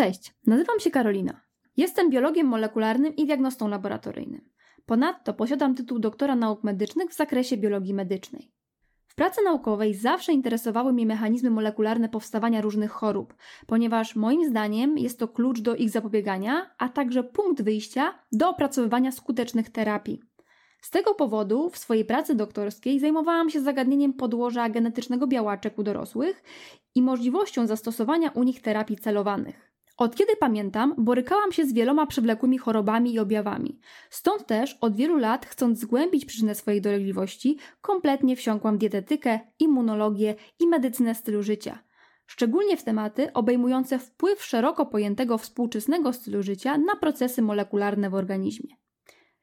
Cześć, nazywam się Karolina. Jestem biologiem molekularnym i diagnostą laboratoryjnym. Ponadto posiadam tytuł doktora nauk medycznych w zakresie biologii medycznej. W pracy naukowej zawsze interesowały mnie mechanizmy molekularne powstawania różnych chorób, ponieważ moim zdaniem jest to klucz do ich zapobiegania, a także punkt wyjścia do opracowywania skutecznych terapii. Z tego powodu w swojej pracy doktorskiej zajmowałam się zagadnieniem podłoża genetycznego białaczek u dorosłych i możliwością zastosowania u nich terapii celowanych. Od kiedy pamiętam, borykałam się z wieloma przewlekłymi chorobami i objawami. Stąd też od wielu lat, chcąc zgłębić przyczynę swojej dolegliwości, kompletnie wsiąkłam dietetykę, immunologię i medycynę stylu życia. Szczególnie w tematy obejmujące wpływ szeroko pojętego współczesnego stylu życia na procesy molekularne w organizmie.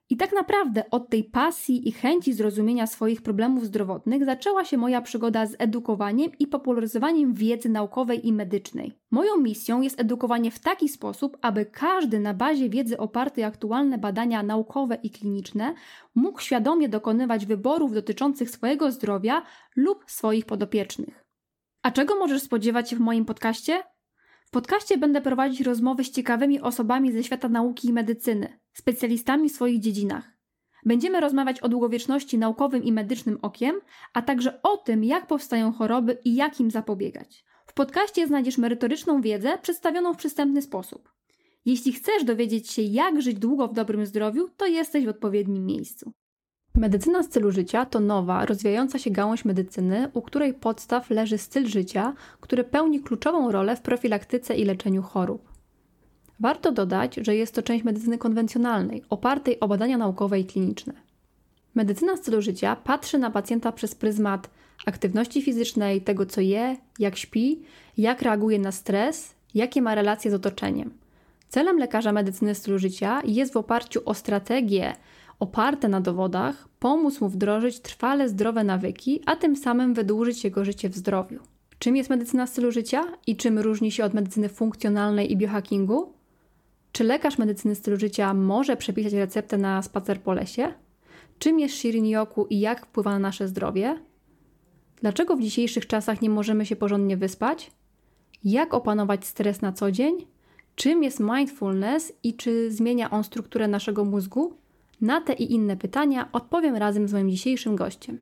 I tak naprawdę od tej pasji i chęci zrozumienia swoich problemów zdrowotnych zaczęła się moja przygoda z edukowaniem i popularyzowaniem wiedzy naukowej i medycznej. Moją misją jest edukowanie w taki sposób, aby każdy na bazie wiedzy opartej aktualne badania naukowe i kliniczne mógł świadomie dokonywać wyborów dotyczących swojego zdrowia lub swoich podopiecznych. A czego możesz spodziewać się w moim podcaście? W podcaście będę prowadzić rozmowy z ciekawymi osobami ze świata nauki i medycyny, specjalistami w swoich dziedzinach. Będziemy rozmawiać o długowieczności naukowym i medycznym okiem, a także o tym, jak powstają choroby i jak im zapobiegać. W podcaście znajdziesz merytoryczną wiedzę przedstawioną w przystępny sposób. Jeśli chcesz dowiedzieć się, jak żyć długo w dobrym zdrowiu, to jesteś w odpowiednim miejscu. Medycyna stylu życia to nowa, rozwijająca się gałąź medycyny, u której podstaw leży styl życia, który pełni kluczową rolę w profilaktyce i leczeniu chorób. Warto dodać, że jest to część medycyny konwencjonalnej, opartej o badania naukowe i kliniczne. Medycyna stylu życia patrzy na pacjenta przez pryzmat aktywności fizycznej, tego co je, jak śpi, jak reaguje na stres, jakie ma relacje z otoczeniem. Celem lekarza medycyny stylu życia jest w oparciu o strategię oparte na dowodach pomóc mu wdrożyć trwale zdrowe nawyki, a tym samym wydłużyć jego życie w zdrowiu. Czym jest medycyna stylu życia i czym różni się od medycyny funkcjonalnej i biohackingu? Czy lekarz medycyny stylu życia może przepisać receptę na spacer po lesie? Czym jest Shirin-yoku i jak wpływa na nasze zdrowie? Dlaczego w dzisiejszych czasach nie możemy się porządnie wyspać? Jak opanować stres na co dzień? Czym jest mindfulness i czy zmienia on strukturę naszego mózgu? Na te i inne pytania odpowiem razem z moim dzisiejszym gościem.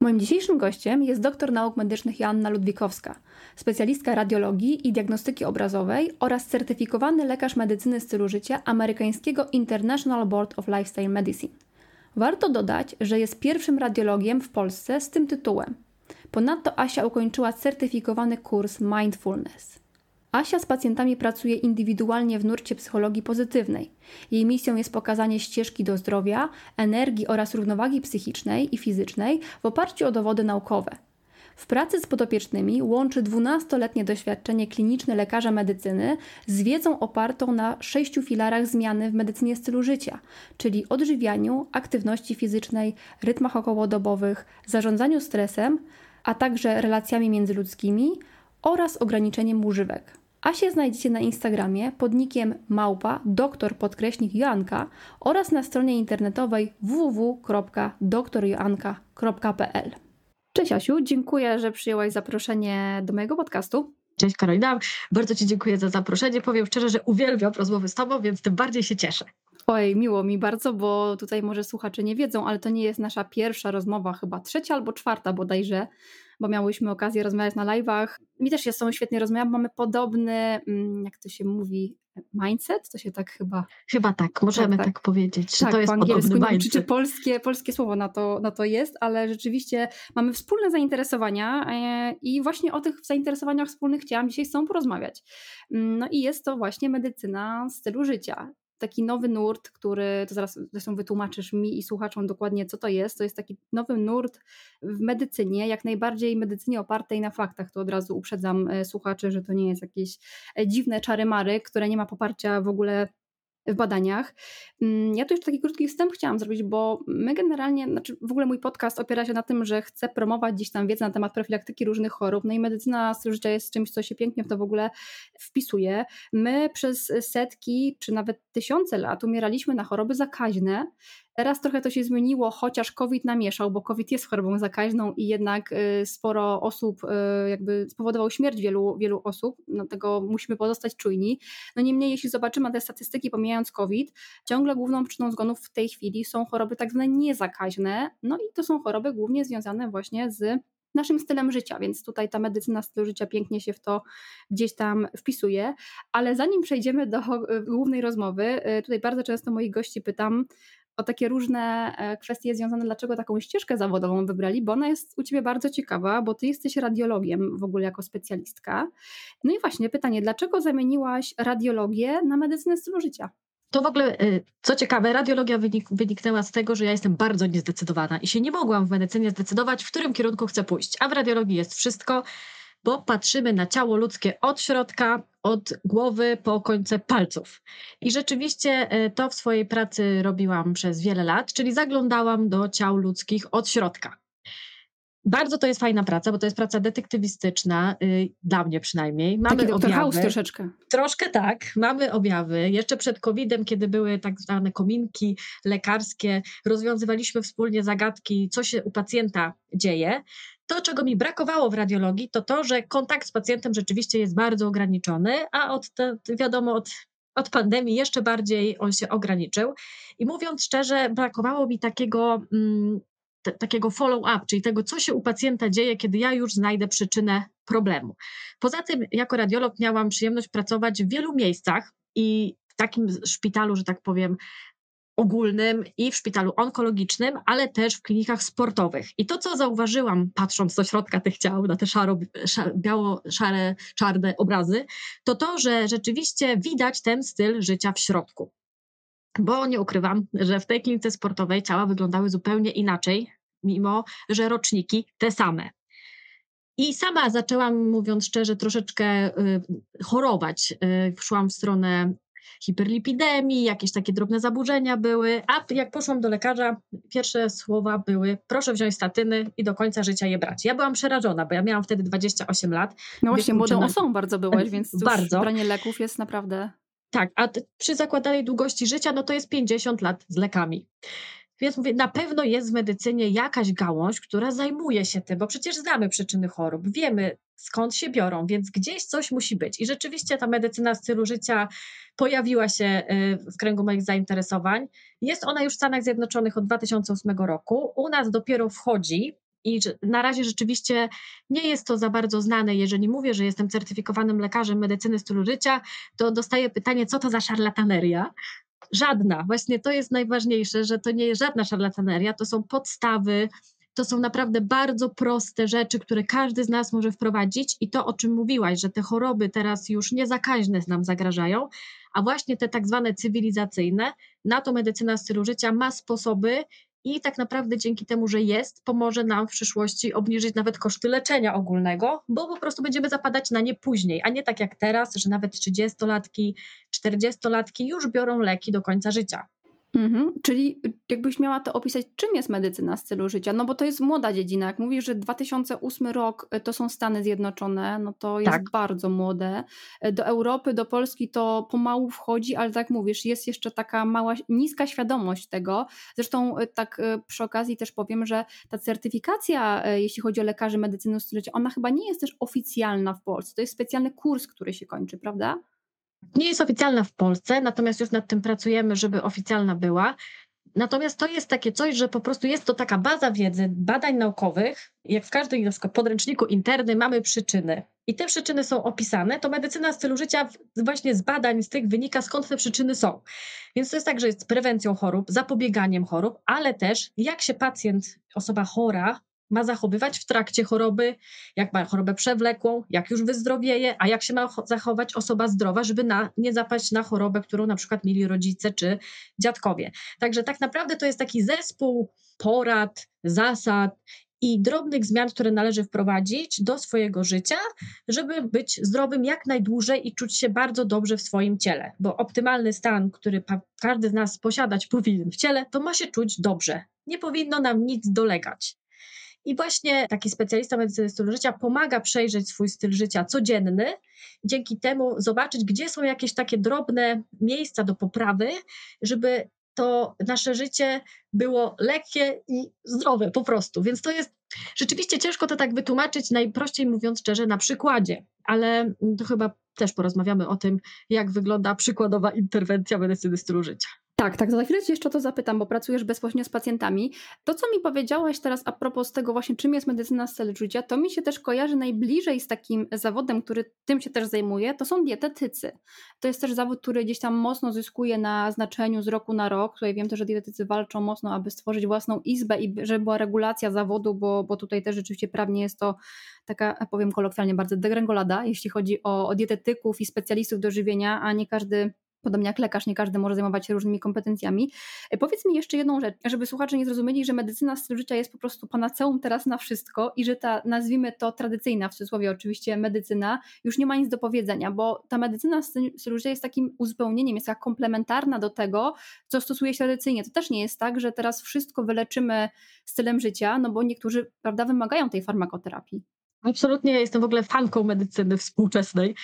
Moim dzisiejszym gościem jest doktor nauk medycznych Joanna Ludwikowska, specjalistka radiologii i diagnostyki obrazowej oraz certyfikowany lekarz medycyny stylu życia amerykańskiego International Board of Lifestyle Medicine. Warto dodać, że jest pierwszym radiologiem w Polsce z tym tytułem. Ponadto Asia ukończyła certyfikowany kurs Mindfulness. Asia z pacjentami pracuje indywidualnie w nurcie psychologii pozytywnej. Jej misją jest pokazanie ścieżki do zdrowia, energii oraz równowagi psychicznej i fizycznej w oparciu o dowody naukowe. W pracy z podopiecznymi łączy 12-letnie doświadczenie kliniczne lekarza medycyny z wiedzą opartą na sześciu filarach zmiany w medycynie stylu życia, czyli odżywianiu, aktywności fizycznej, rytmach okołodobowych, zarządzaniu stresem, a także relacjami międzyludzkimi oraz ograniczeniem używek. Asię znajdziecie na Instagramie pod nickiem małpa doktor podkreśnik Joanka oraz na stronie internetowej www.doktorjoanka.pl. Cześć Asiu, dziękuję, że przyjęłaś zaproszenie do mojego podcastu. Cześć Karolina, bardzo Ci dziękuję za zaproszenie. Powiem szczerze, że uwielbiam rozmowy z Tobą, więc tym bardziej się cieszę. Oj, miło mi bardzo, bo tutaj może słuchacze nie wiedzą, ale to nie jest nasza pierwsza rozmowa, chyba trzecia albo czwarta bodajże, bo miałyśmy okazję rozmawiać na live'ach. Mi też jest są świetnie rozmawiać, mamy podobny, mm, jak to się mówi, mindset, to się tak chyba... Chyba tak, możemy tak, tak. tak powiedzieć, że tak, to jest po angielsku, podobny mindset. Czy, czy polskie, polskie słowo na to, na to jest, ale rzeczywiście mamy wspólne zainteresowania e, i właśnie o tych zainteresowaniach wspólnych chciałam dzisiaj z Tobą porozmawiać. Mm, no i jest to właśnie medycyna stylu życia taki nowy nurt, który, to zaraz zresztą wytłumaczysz mi i słuchaczom dokładnie, co to jest. To jest taki nowy nurt w medycynie, jak najbardziej medycynie opartej na faktach. To od razu uprzedzam e, słuchaczy, że to nie jest jakieś e, dziwne czary-mary, które nie ma poparcia w ogóle w badaniach. Mm, ja tu jeszcze taki krótki wstęp chciałam zrobić, bo my generalnie, znaczy w ogóle mój podcast opiera się na tym, że chcę promować gdzieś tam wiedzę na temat profilaktyki różnych chorób, no i medycyna życia jest czymś, co się pięknie w to w ogóle wpisuje. My przez setki czy nawet tysiące lat umieraliśmy na choroby zakaźne, Teraz trochę to się zmieniło, chociaż COVID namieszał, bo COVID jest chorobą zakaźną i jednak y, sporo osób, y, jakby spowodował śmierć wielu, wielu osób, dlatego musimy pozostać czujni. No niemniej, jeśli zobaczymy te statystyki, pomijając COVID, ciągle główną przyczyną zgonów w tej chwili są choroby tak zwane niezakaźne, no i to są choroby głównie związane właśnie z naszym stylem życia, więc tutaj ta medycyna stylu życia pięknie się w to gdzieś tam wpisuje. Ale zanim przejdziemy do głównej rozmowy, tutaj bardzo często moich gości pytam, o takie różne e, kwestie związane, dlaczego taką ścieżkę zawodową wybrali, bo ona jest u Ciebie bardzo ciekawa, bo Ty jesteś radiologiem w ogóle jako specjalistka. No i właśnie pytanie, dlaczego zamieniłaś radiologię na medycynę stylu życia? To w ogóle, y, co ciekawe, radiologia wynik, wyniknęła z tego, że ja jestem bardzo niezdecydowana i się nie mogłam w medycynie zdecydować, w którym kierunku chcę pójść. A w radiologii jest wszystko, bo patrzymy na ciało ludzkie od środka, od głowy po końce palców. I rzeczywiście e, to w swojej pracy robiłam przez wiele lat, czyli zaglądałam do ciał ludzkich od środka. Bardzo to jest fajna praca, bo to jest praca detektywistyczna, yy, dla mnie przynajmniej. Mamy Taki objawy. House troszeczkę. Troszkę tak, mamy objawy. Jeszcze przed COVID-em, kiedy były tak zwane kominki lekarskie, rozwiązywaliśmy wspólnie zagadki, co się u pacjenta dzieje. To, czego mi brakowało w radiologii, to to, że kontakt z pacjentem rzeczywiście jest bardzo ograniczony, a od te, wiadomo, od, od pandemii jeszcze bardziej on się ograniczył. I mówiąc szczerze, brakowało mi takiego, mm, t- takiego follow-up, czyli tego, co się u pacjenta dzieje, kiedy ja już znajdę przyczynę problemu. Poza tym, jako radiolog miałam przyjemność pracować w wielu miejscach i w takim szpitalu, że tak powiem, ogólnym i w szpitalu onkologicznym, ale też w klinikach sportowych. I to, co zauważyłam, patrząc do środka tych ciał, na te szaro, biało-szare, czarne obrazy, to to, że rzeczywiście widać ten styl życia w środku. Bo nie ukrywam, że w tej klinice sportowej ciała wyglądały zupełnie inaczej, mimo że roczniki te same. I sama zaczęłam, mówiąc szczerze, troszeczkę y, chorować. Y, szłam w stronę hiperlipidemii, jakieś takie drobne zaburzenia były, a jak poszłam do lekarza, pierwsze słowa były proszę wziąć statyny i do końca życia je brać. Ja byłam przerażona, bo ja miałam wtedy 28 lat. No właśnie, młodą osobą bardzo byłaś, więc bardzo. branie leków jest naprawdę... Tak, a przy zakładanej długości życia, no to jest 50 lat z lekami. Więc mówię, na pewno jest w medycynie jakaś gałąź, która zajmuje się tym, bo przecież znamy przyczyny chorób, wiemy skąd się biorą, więc gdzieś coś musi być. I rzeczywiście ta medycyna stylu życia pojawiła się y, w kręgu moich zainteresowań. Jest ona już w Stanach Zjednoczonych od 2008 roku. U nas dopiero wchodzi. I na razie rzeczywiście nie jest to za bardzo znane. Jeżeli mówię, że jestem certyfikowanym lekarzem medycyny stylu życia, to dostaję pytanie, co to za szarlataneria. Żadna. Właśnie to jest najważniejsze, że to nie jest żadna szarlataneria, to są podstawy, to są naprawdę bardzo proste rzeczy, które każdy z nas może wprowadzić i to, o czym mówiłaś, że te choroby teraz już niezakaźne nam zagrażają, a właśnie te tak zwane cywilizacyjne, na to medycyna stylu życia ma sposoby i tak naprawdę dzięki temu, że jest, pomoże nam w przyszłości obniżyć nawet koszty leczenia ogólnego, bo po prostu będziemy zapadać na nie później, a nie tak jak teraz, że nawet 30-latki, 40-latki już biorą leki do końca życia. Mhm. Czyli jakbyś miała to opisać, czym jest medycyna stylu życia? No bo to jest młoda dziedzina. Jak mówisz, że 2008 rok y, to są Stany Zjednoczone, no to jest tak. bardzo młode. Y, do Europy, do Polski to pomału wchodzi, ale tak mówisz, jest jeszcze taka mała, niska świadomość tego. Zresztą y, tak przy okazji też powiem, że ta certyfikacja, jeśli chodzi o lekarzy medycyny stylu życia, ona chyba nie jest też oficjalna w Polsce. To jest specjalny kurs, który się kończy, prawda? Nie jest oficjalna w Polsce, natomiast już nad tym pracujemy, żeby oficjalna była. Natomiast to jest takie coś, że po prostu jest to taka baza wiedzy, badań naukowych. Jak w każdym podręczniku interny mamy przyczyny i te przyczyny są opisane, to medycyna stylu życia właśnie z badań z tych wynika, skąd te przyczyny są. Więc to jest tak, że jest prewencją chorób, zapobieganiem chorób, ale też jak się pacjent, osoba chora ma zachowywać w trakcie choroby, jak ma chorobę przewlekłą, jak już wyzdrowieje, a jak się ma zachować osoba zdrowa, żeby na, nie zapaść na chorobę, którą na przykład mieli rodzice czy dziadkowie. Także tak naprawdę to jest taki zespół porad, zasad i drobnych zmian, które należy wprowadzić do swojego życia, żeby być zdrowym jak najdłużej i czuć się bardzo dobrze w swoim ciele. Bo optymalny stan, który każdy z nas posiadać powinien w ciele, to ma się czuć dobrze. Nie powinno nam nic dolegać. I właśnie taki specjalista medycyny stylu życia pomaga przejrzeć swój styl życia codzienny, dzięki temu zobaczyć, gdzie są jakieś takie drobne miejsca do poprawy, żeby to nasze życie było lekkie i zdrowe po prostu. Więc to jest rzeczywiście ciężko to tak wytłumaczyć, najprościej mówiąc szczerze, na przykładzie, ale to chyba też porozmawiamy o tym, jak wygląda przykładowa interwencja medycyny stylu życia. Tak, tak, za chwilę jeszcze o to zapytam, bo pracujesz bezpośrednio z pacjentami. To, co mi powiedziałaś teraz a propos tego właśnie, czym jest medycyna życia, to mi się też kojarzy najbliżej z takim zawodem, który tym się też zajmuje, to są dietetycy. To jest też zawód, który gdzieś tam mocno zyskuje na znaczeniu z roku na rok. Tutaj wiem też, że dietetycy walczą mocno, aby stworzyć własną izbę i żeby była regulacja zawodu, bo, bo tutaj też rzeczywiście prawnie jest to taka, powiem kolokwialnie, bardzo degrengolada, jeśli chodzi o, o dietetyków i specjalistów do żywienia, a nie każdy Podobnie jak lekarz, nie każdy może zajmować się różnymi kompetencjami. E, powiedz mi jeszcze jedną rzecz, żeby słuchacze nie zrozumieli, że medycyna stylu życia jest po prostu panaceum teraz na wszystko i że ta, nazwijmy to tradycyjna, w cudzysłowie oczywiście, medycyna już nie ma nic do powiedzenia, bo ta medycyna stylu życia jest takim uzupełnieniem, jest taka komplementarna do tego, co stosuje się tradycyjnie. To też nie jest tak, że teraz wszystko wyleczymy stylem życia, no bo niektórzy, prawda, wymagają tej farmakoterapii. Absolutnie jestem w ogóle fanką medycyny współczesnej.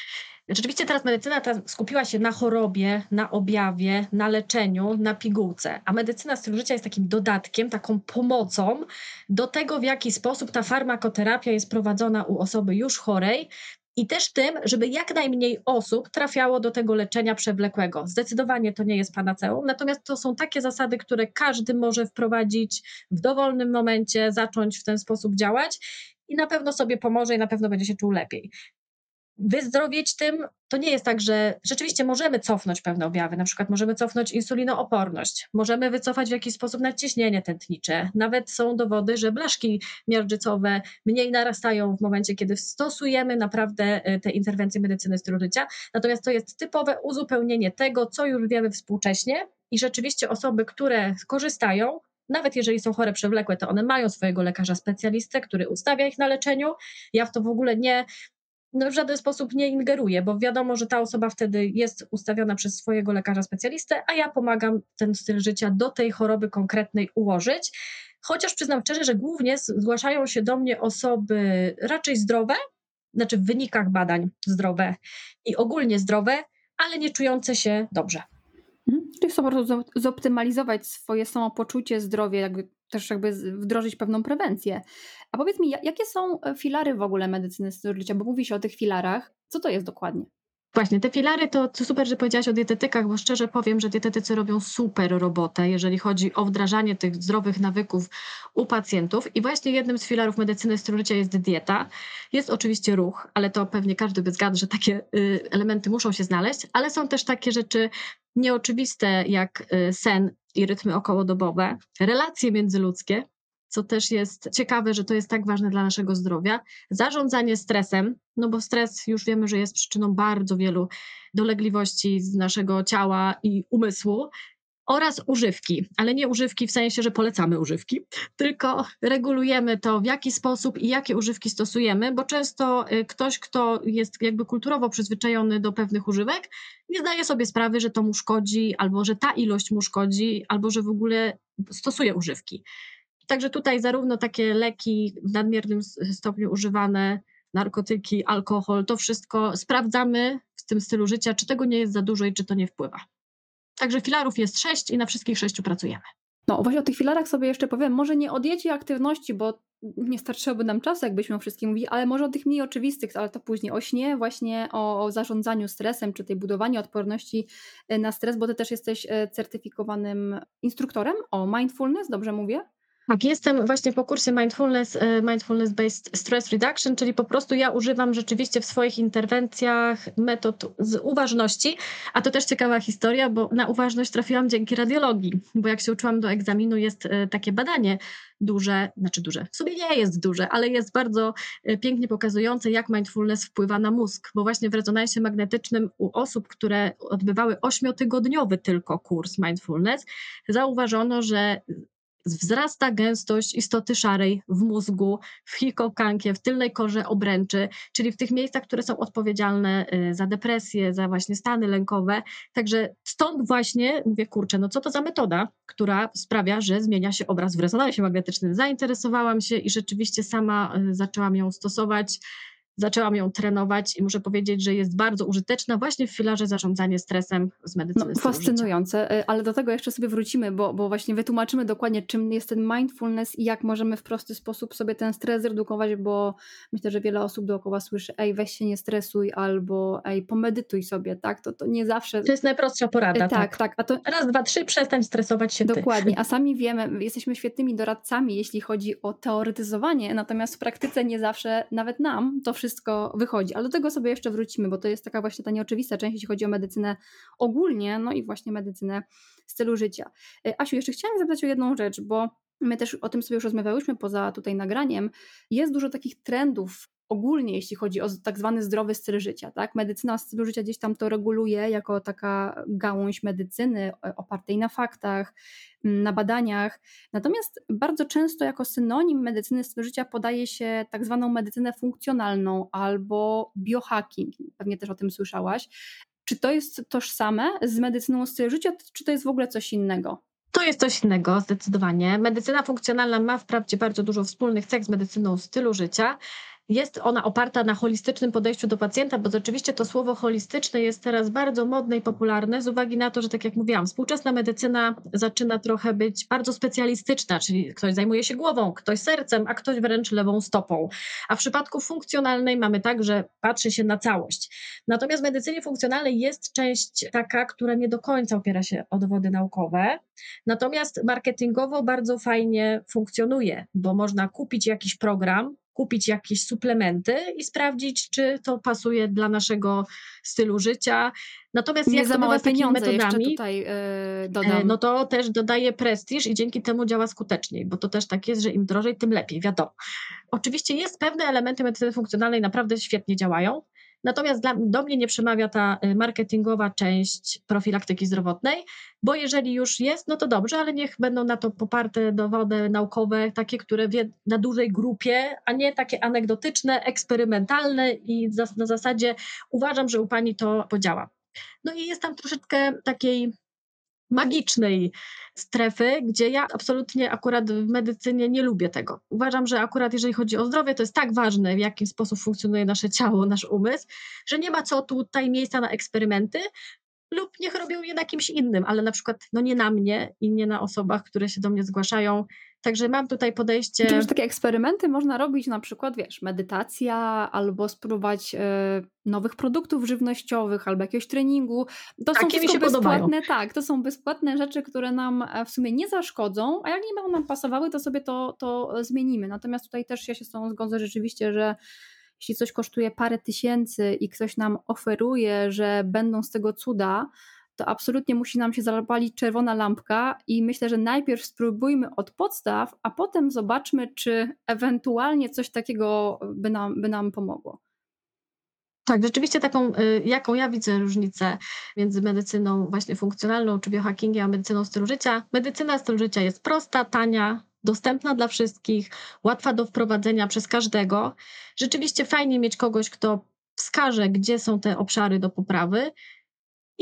Rzeczywiście teraz medycyna ta skupiła się na chorobie, na objawie, na leczeniu, na pigułce, a medycyna stylu życia jest takim dodatkiem, taką pomocą do tego, w jaki sposób ta farmakoterapia jest prowadzona u osoby już chorej, i też tym, żeby jak najmniej osób trafiało do tego leczenia przewlekłego. Zdecydowanie to nie jest panaceum, natomiast to są takie zasady, które każdy może wprowadzić w dowolnym momencie, zacząć w ten sposób działać i na pewno sobie pomoże i na pewno będzie się czuł lepiej wyzdrowieć tym, to nie jest tak, że rzeczywiście możemy cofnąć pewne objawy, na przykład możemy cofnąć insulinooporność, możemy wycofać w jakiś sposób nadciśnienie tętnicze. Nawet są dowody, że blaszki miażdżycowe mniej narastają w momencie, kiedy stosujemy naprawdę e, te interwencje medycyny stylu życia. Natomiast to jest typowe uzupełnienie tego, co już wiemy współcześnie i rzeczywiście osoby, które korzystają, nawet jeżeli są chore przewlekłe, to one mają swojego lekarza specjalistę, który ustawia ich na leczeniu. Ja w to w ogóle nie no w żaden sposób nie ingeruje, bo wiadomo, że ta osoba wtedy jest ustawiona przez swojego lekarza specjalistę, a ja pomagam ten styl życia do tej choroby konkretnej ułożyć. Chociaż przyznam szczerze, że głównie zgłaszają się do mnie osoby raczej zdrowe, znaczy w wynikach badań zdrowe i ogólnie zdrowe, ale nie czujące się dobrze. Mhm. Czyli chcą po prostu zoptymalizować swoje samopoczucie, zdrowie, jakby też jakby wdrożyć pewną prewencję. A powiedz mi, jakie są e, filary w ogóle medycyny stylu życia? Bo mówi się o tych filarach. Co to jest dokładnie? Właśnie, te filary to, super, że powiedziałaś o dietetykach, bo szczerze powiem, że dietetycy robią super robotę, jeżeli chodzi o wdrażanie tych zdrowych nawyków u pacjentów. I właśnie jednym z filarów medycyny życia jest dieta. Jest oczywiście ruch, ale to pewnie każdy by zgadł, że takie y, elementy muszą się znaleźć, ale są też takie rzeczy nieoczywiste jak y, sen i rytmy okołodobowe, relacje międzyludzkie, co też jest ciekawe, że to jest tak ważne dla naszego zdrowia. Zarządzanie stresem, no bo stres już wiemy, że jest przyczyną bardzo wielu dolegliwości z naszego ciała i umysłu. Oraz używki, ale nie używki w sensie, że polecamy używki, tylko regulujemy to, w jaki sposób i jakie używki stosujemy, bo często y, ktoś, kto jest jakby kulturowo przyzwyczajony do pewnych używek, nie zdaje sobie sprawy, że to mu szkodzi, albo że ta ilość mu szkodzi, albo że w ogóle stosuje używki. Także tutaj zarówno takie leki w nadmiernym stopniu używane, narkotyki, alkohol, to wszystko sprawdzamy w tym stylu życia, czy tego nie jest za dużo i czy to nie wpływa. Także filarów jest sześć i na wszystkich sześciu pracujemy. No właśnie o tych filarach sobie jeszcze powiem, może nie o diecie aktywności, bo nie starczyłoby nam czasu, jakbyśmy o wszystkim mówili, ale może o tych mniej oczywistych, ale to później, o śnie, właśnie o, o zarządzaniu stresem, czy tej budowaniu odporności e, na stres, bo ty też jesteś e, certyfikowanym instruktorem o mindfulness, dobrze mówię? Tak, jestem właśnie po kursie Mindfulness, e, Mindfulness Based Stress Reduction, czyli po prostu ja używam rzeczywiście w swoich interwencjach metod z uważności, a to też ciekawa historia, bo na uważność trafiłam dzięki radiologii, bo jak się uczyłam do egzaminu jest e, takie badanie duże, znaczy duże, w sumie nie jest duże, ale jest bardzo e, pięknie pokazujące, jak mindfulness wpływa na mózg, bo właśnie w rezonansie magnetycznym u osób, które odbywały ośmiotygodniowy tylko kurs mindfulness, zauważono, że wzrasta gęstość istoty szarej w mózgu, w hipokamkie, w tylnej korze obręczy, czyli w tych miejscach, które są odpowiedzialne y, za depresję, za właśnie stany lękowe. Także stąd właśnie mówię, kurczę, no co to za metoda, która sprawia, że zmienia się obraz w rezonansie magnetycznym. Zainteresowałam się i rzeczywiście sama y, zaczęłam ją stosować. Zaczęłam ją trenować i muszę powiedzieć, że jest bardzo użyteczna właśnie w filarze zarządzanie stresem z medycyny. No, fascynujące, y, ale do tego jeszcze sobie wrócimy, bo, bo właśnie wytłumaczymy dokładnie, czym jest ten mindfulness i jak możemy w prosty sposób sobie ten stres zredukować, bo myślę, że wiele osób dookoła słyszy, ej, weź się nie stresuj, albo ej, pomedytuj sobie, tak? To, to nie zawsze... To jest najprostsza porada, y, tak. Tak, tak. A to... Raz, dwa, trzy, przestań stresować się Dokładnie, ty. a sami wiemy, jesteśmy świetnymi doradcami, jeśli chodzi o teoretyzowanie, natomiast w praktyce nie zawsze nawet nam to wszystko wychodzi. Ale do tego sobie jeszcze wrócimy, bo to jest taka właśnie ta nieoczywista część, jeśli chodzi o medycynę ogólnie, no i właśnie medycynę stylu życia. E, Asiu, jeszcze chciałam zapytać o jedną rzecz, bo my też o tym sobie już rozmawiałyśmy poza tutaj nagraniem. Jest dużo takich trendów ogólnie, jeśli chodzi o tak zwany zdrowy styl życia. Tak? Medycyna stylu życia gdzieś tam to reguluje jako taka gałąź medycyny opartej na faktach, na badaniach. Natomiast bardzo często jako synonim medycyny stylu życia podaje się tak zwaną medycynę funkcjonalną albo biohacking. Pewnie też o tym słyszałaś. Czy to jest tożsame z medycyną stylu życia, czy to jest w ogóle coś innego? To jest coś innego, zdecydowanie. Medycyna funkcjonalna ma wprawdzie bardzo dużo wspólnych cech z medycyną stylu życia, jest ona oparta na holistycznym podejściu do pacjenta, bo rzeczywiście to słowo holistyczne jest teraz bardzo modne i popularne z uwagi na to, że tak jak mówiłam, współczesna medycyna zaczyna trochę być bardzo specjalistyczna, czyli ktoś zajmuje się głową, ktoś sercem, a ktoś wręcz lewą stopą. A w przypadku funkcjonalnej mamy tak, że patrzy się na całość. Natomiast w medycynie funkcjonalnej jest część taka, która nie do końca opiera się o dowody naukowe, natomiast marketingowo bardzo fajnie funkcjonuje, bo można kupić jakiś program, kupić jakieś suplementy i sprawdzić, czy to pasuje dla naszego stylu życia. Natomiast nie jak za małe pieniądze metodami, tutaj yy, dodam. no to też dodaje prestiż i dzięki temu działa skuteczniej, bo to też tak jest, że im drożej, tym lepiej, wiadomo. Oczywiście jest pewne elementy medycyny funkcjonalnej naprawdę świetnie działają, Natomiast dla, do mnie nie przemawia ta y, marketingowa część profilaktyki zdrowotnej, bo jeżeli już jest, no to dobrze, ale niech będą na to poparte dowody naukowe, takie, które wie na dużej grupie, a nie takie anegdotyczne, eksperymentalne i na zasadzie uważam, że u pani to podziała. No i jest tam troszeczkę takiej magicznej strefy, gdzie ja absolutnie akurat w medycynie nie lubię tego. Uważam, że akurat jeżeli chodzi o zdrowie, to jest tak ważne, w jaki sposób funkcjonuje nasze ciało, nasz umysł, że nie ma co tutaj miejsca na eksperymenty, lub niech robią je na kimś innym, ale na przykład no nie na mnie i nie na osobach, które się do mnie zgłaszają. Także mam tutaj podejście. Już takie eksperymenty można robić, na przykład, wiesz, medytacja, albo spróbować y, nowych produktów żywnościowych, albo jakiegoś treningu. To Takie są mi się bezpłatne, podobają. tak, to są bezpłatne rzeczy, które nam e, w sumie nie zaszkodzą, a jak nie będą nam pasowały, to sobie to, to zmienimy. Natomiast tutaj też ja się z tą zgodzę rzeczywiście, że jeśli coś kosztuje parę tysięcy i ktoś nam oferuje, że będą z tego cuda, to absolutnie musi nam się zapalić czerwona lampka i myślę, że najpierw spróbujmy od podstaw, a potem zobaczmy, czy ewentualnie coś takiego by nam, by nam pomogło. Tak, rzeczywiście taką, y, jaką ja widzę różnicę między medycyną właśnie funkcjonalną czy biohackingiem, a medycyną stylu życia. Medycyna stylu życia jest prosta, tania, dostępna dla wszystkich, łatwa do wprowadzenia przez każdego. Rzeczywiście fajnie mieć kogoś, kto wskaże, gdzie są te obszary do poprawy.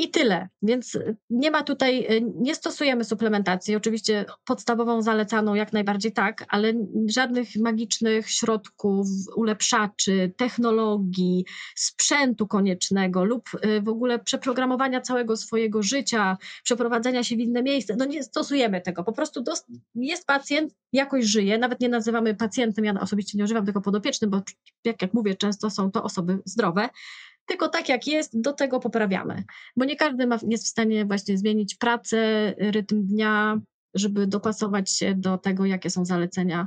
I tyle. Więc nie ma tutaj, nie stosujemy suplementacji. Oczywiście podstawową zalecaną jak najbardziej tak, ale żadnych magicznych środków, ulepszaczy, technologii, sprzętu koniecznego lub w ogóle przeprogramowania całego swojego życia, przeprowadzenia się w inne miejsce. No nie stosujemy tego. Po prostu jest pacjent, jakoś żyje. Nawet nie nazywamy pacjentem, ja osobiście nie używam tego podopiecznym, bo jak, jak mówię, często są to osoby zdrowe tylko tak jak jest, do tego poprawiamy. Bo nie każdy ma, jest w stanie właśnie zmienić pracę, rytm dnia, żeby dopasować się do tego, jakie są zalecenia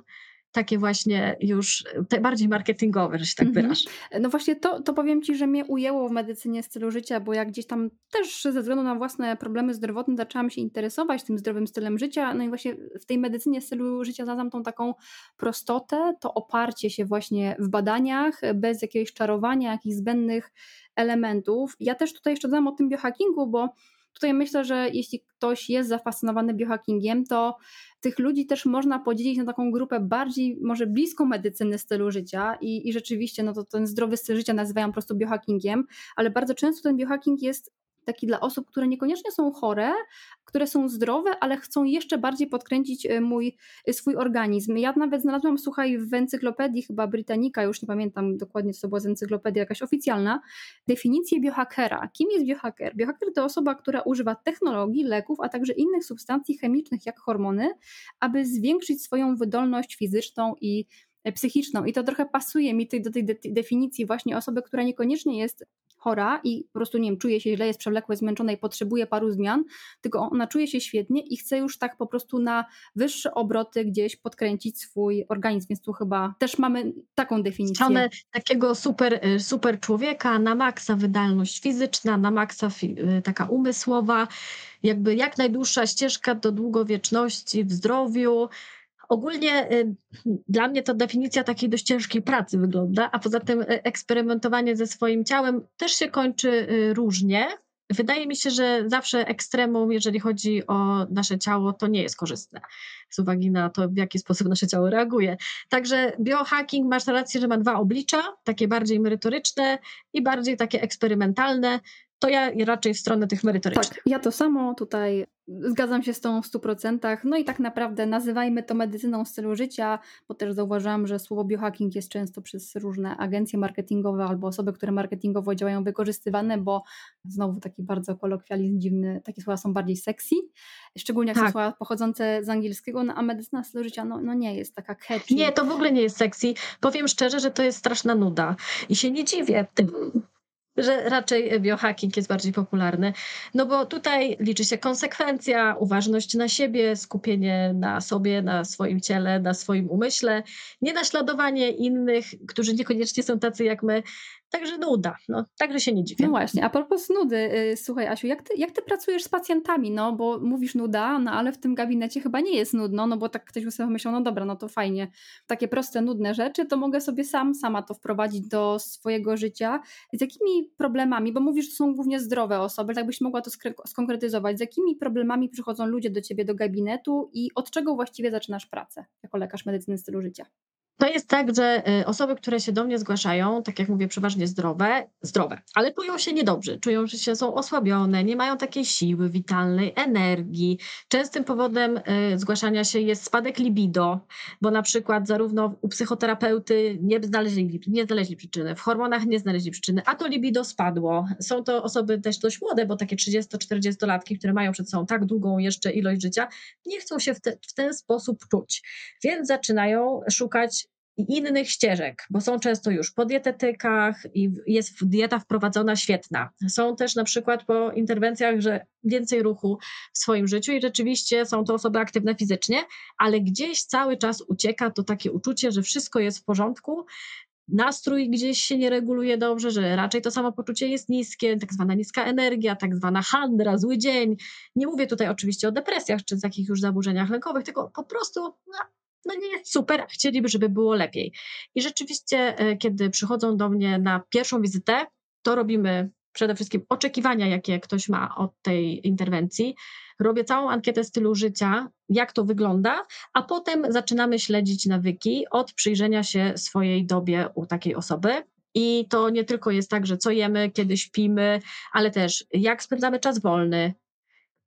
takie właśnie już bardziej marketingowe, że się tak mhm. wyrażę. No właśnie to, to powiem Ci, że mnie ujęło w medycynie stylu życia, bo jak gdzieś tam też ze względu na własne problemy zdrowotne zaczęłam się interesować tym zdrowym stylem życia, no i właśnie w tej medycynie stylu życia znalazłam tą taką prostotę, to oparcie się właśnie w badaniach, bez jakiegoś czarowania, jakichś zbędnych elementów. Ja też tutaj jeszcze dodam o tym biohackingu, bo tutaj myślę, że jeśli ktoś jest zafascynowany biohackingiem, to tych ludzi też można podzielić na taką grupę bardziej, może bliską medycyny stylu życia i, i rzeczywiście no to ten zdrowy styl życia nazywają po prostu biohackingiem, ale bardzo często ten biohacking jest taki dla osób, które niekoniecznie są chore, które są zdrowe, ale chcą jeszcze bardziej podkręcić e, mój, e, swój organizm. Ja nawet znalazłam, słuchaj, w encyklopedii chyba Britannica, już nie pamiętam dokładnie, co to była z encyklopedia jakaś oficjalna, definicję biohackera. Kim jest biohacker? Biohacker to osoba, która używa technologii, leków, a także innych substancji chemicznych jak hormony, aby zwiększyć swoją wydolność fizyczną i psychiczną. I to trochę pasuje mi do tej definicji właśnie osoby, która niekoniecznie jest chora i po prostu, nie wiem, czuje się źle, jest przewlekłe, zmęczona i potrzebuje paru zmian, tylko ona czuje się świetnie i chce już tak po prostu na wyższe obroty gdzieś podkręcić swój organizm, więc tu chyba też mamy taką definicję. Stronę takiego super, y, super człowieka, na maksa wydolność fizyczna, na maksa y, taka umysłowa, jakby jak najdłuższa ścieżka do długowieczności w zdrowiu, Ogólnie y, dla mnie to definicja takiej dość ciężkiej pracy wygląda, a poza tym y, eksperymentowanie ze swoim ciałem też się kończy y, różnie. Wydaje mi się, że zawsze ekstremum, jeżeli chodzi o nasze ciało, to nie jest korzystne z uwagi na to, w jaki sposób nasze ciało reaguje. Także biohacking, masz rację, że ma dwa oblicza, takie bardziej merytoryczne i bardziej takie eksperymentalne to ja raczej w stronę tych merytorycznych. Tak, ja to samo tutaj zgadzam się z tą w 100%. No i tak naprawdę nazywajmy to medycyną stylu życia, bo też zauważyłam, że słowo biohacking jest często przez różne agencje marketingowe albo osoby, które marketingowo działają wykorzystywane, bo znowu taki bardzo kolokwializm dziwny, takie słowa są bardziej sexy, szczególnie jak tak. są słowa pochodzące z angielskiego, no, a medycyna stylu życia no, no nie jest taka catchy. Nie, to w ogóle nie jest sexy. Powiem szczerze, że to jest straszna nuda i się nie dziwię że raczej biohacking jest bardziej popularny, no bo tutaj liczy się konsekwencja, uważność na siebie, skupienie na sobie, na swoim ciele, na swoim umyśle, nie naśladowanie innych, którzy niekoniecznie są tacy jak my, Także nuda, no, także się nie dziwię. No właśnie, a propos nudy, yy, słuchaj Asiu, jak ty, jak ty pracujesz z pacjentami, no bo mówisz nuda, no ale w tym gabinecie chyba nie jest nudno, no bo tak ktoś by sobie myślał, no dobra, no to fajnie, takie proste, nudne rzeczy, to mogę sobie sam, sama to wprowadzić do swojego życia. Z jakimi problemami, bo mówisz, że są głównie zdrowe osoby, tak byś mogła to skonkretyzować, z jakimi problemami przychodzą ludzie do ciebie do gabinetu i od czego właściwie zaczynasz pracę jako lekarz medycyny stylu życia? To jest tak, że y, osoby, które się do mnie zgłaszają, tak jak mówię, przeważnie zdrowe, zdrowe, ale czują się niedobrze, czują, że się są osłabione, nie mają takiej siły witalnej, energii. Częstym powodem y, zgłaszania się jest spadek libido, bo na przykład zarówno u psychoterapeuty nie znaleźli, nie znaleźli przyczyny, w hormonach nie znaleźli przyczyny, a to libido spadło. Są to osoby też dość młode, bo takie 30-40 latki, które mają przed sobą tak długą jeszcze ilość życia, nie chcą się w, te, w ten sposób czuć, więc zaczynają szukać i innych ścieżek, bo są często już po dietetykach i jest dieta wprowadzona świetna. Są też na przykład po interwencjach, że więcej ruchu w swoim życiu i rzeczywiście są to osoby aktywne fizycznie, ale gdzieś cały czas ucieka to takie uczucie, że wszystko jest w porządku, nastrój gdzieś się nie reguluje dobrze, że raczej to samopoczucie jest niskie, tak zwana niska energia, tak zwana handra, zły dzień. Nie mówię tutaj oczywiście o depresjach czy takich już zaburzeniach lękowych, tylko po prostu no, no nie jest super, chcieliby, żeby było lepiej. I rzeczywiście, e, kiedy przychodzą do mnie na pierwszą wizytę, to robimy przede wszystkim oczekiwania, jakie ktoś ma od tej interwencji. Robię całą ankietę stylu życia, jak to wygląda, a potem zaczynamy śledzić nawyki od przyjrzenia się swojej dobie u takiej osoby. I to nie tylko jest tak, że co jemy, kiedy śpimy, ale też jak spędzamy czas wolny,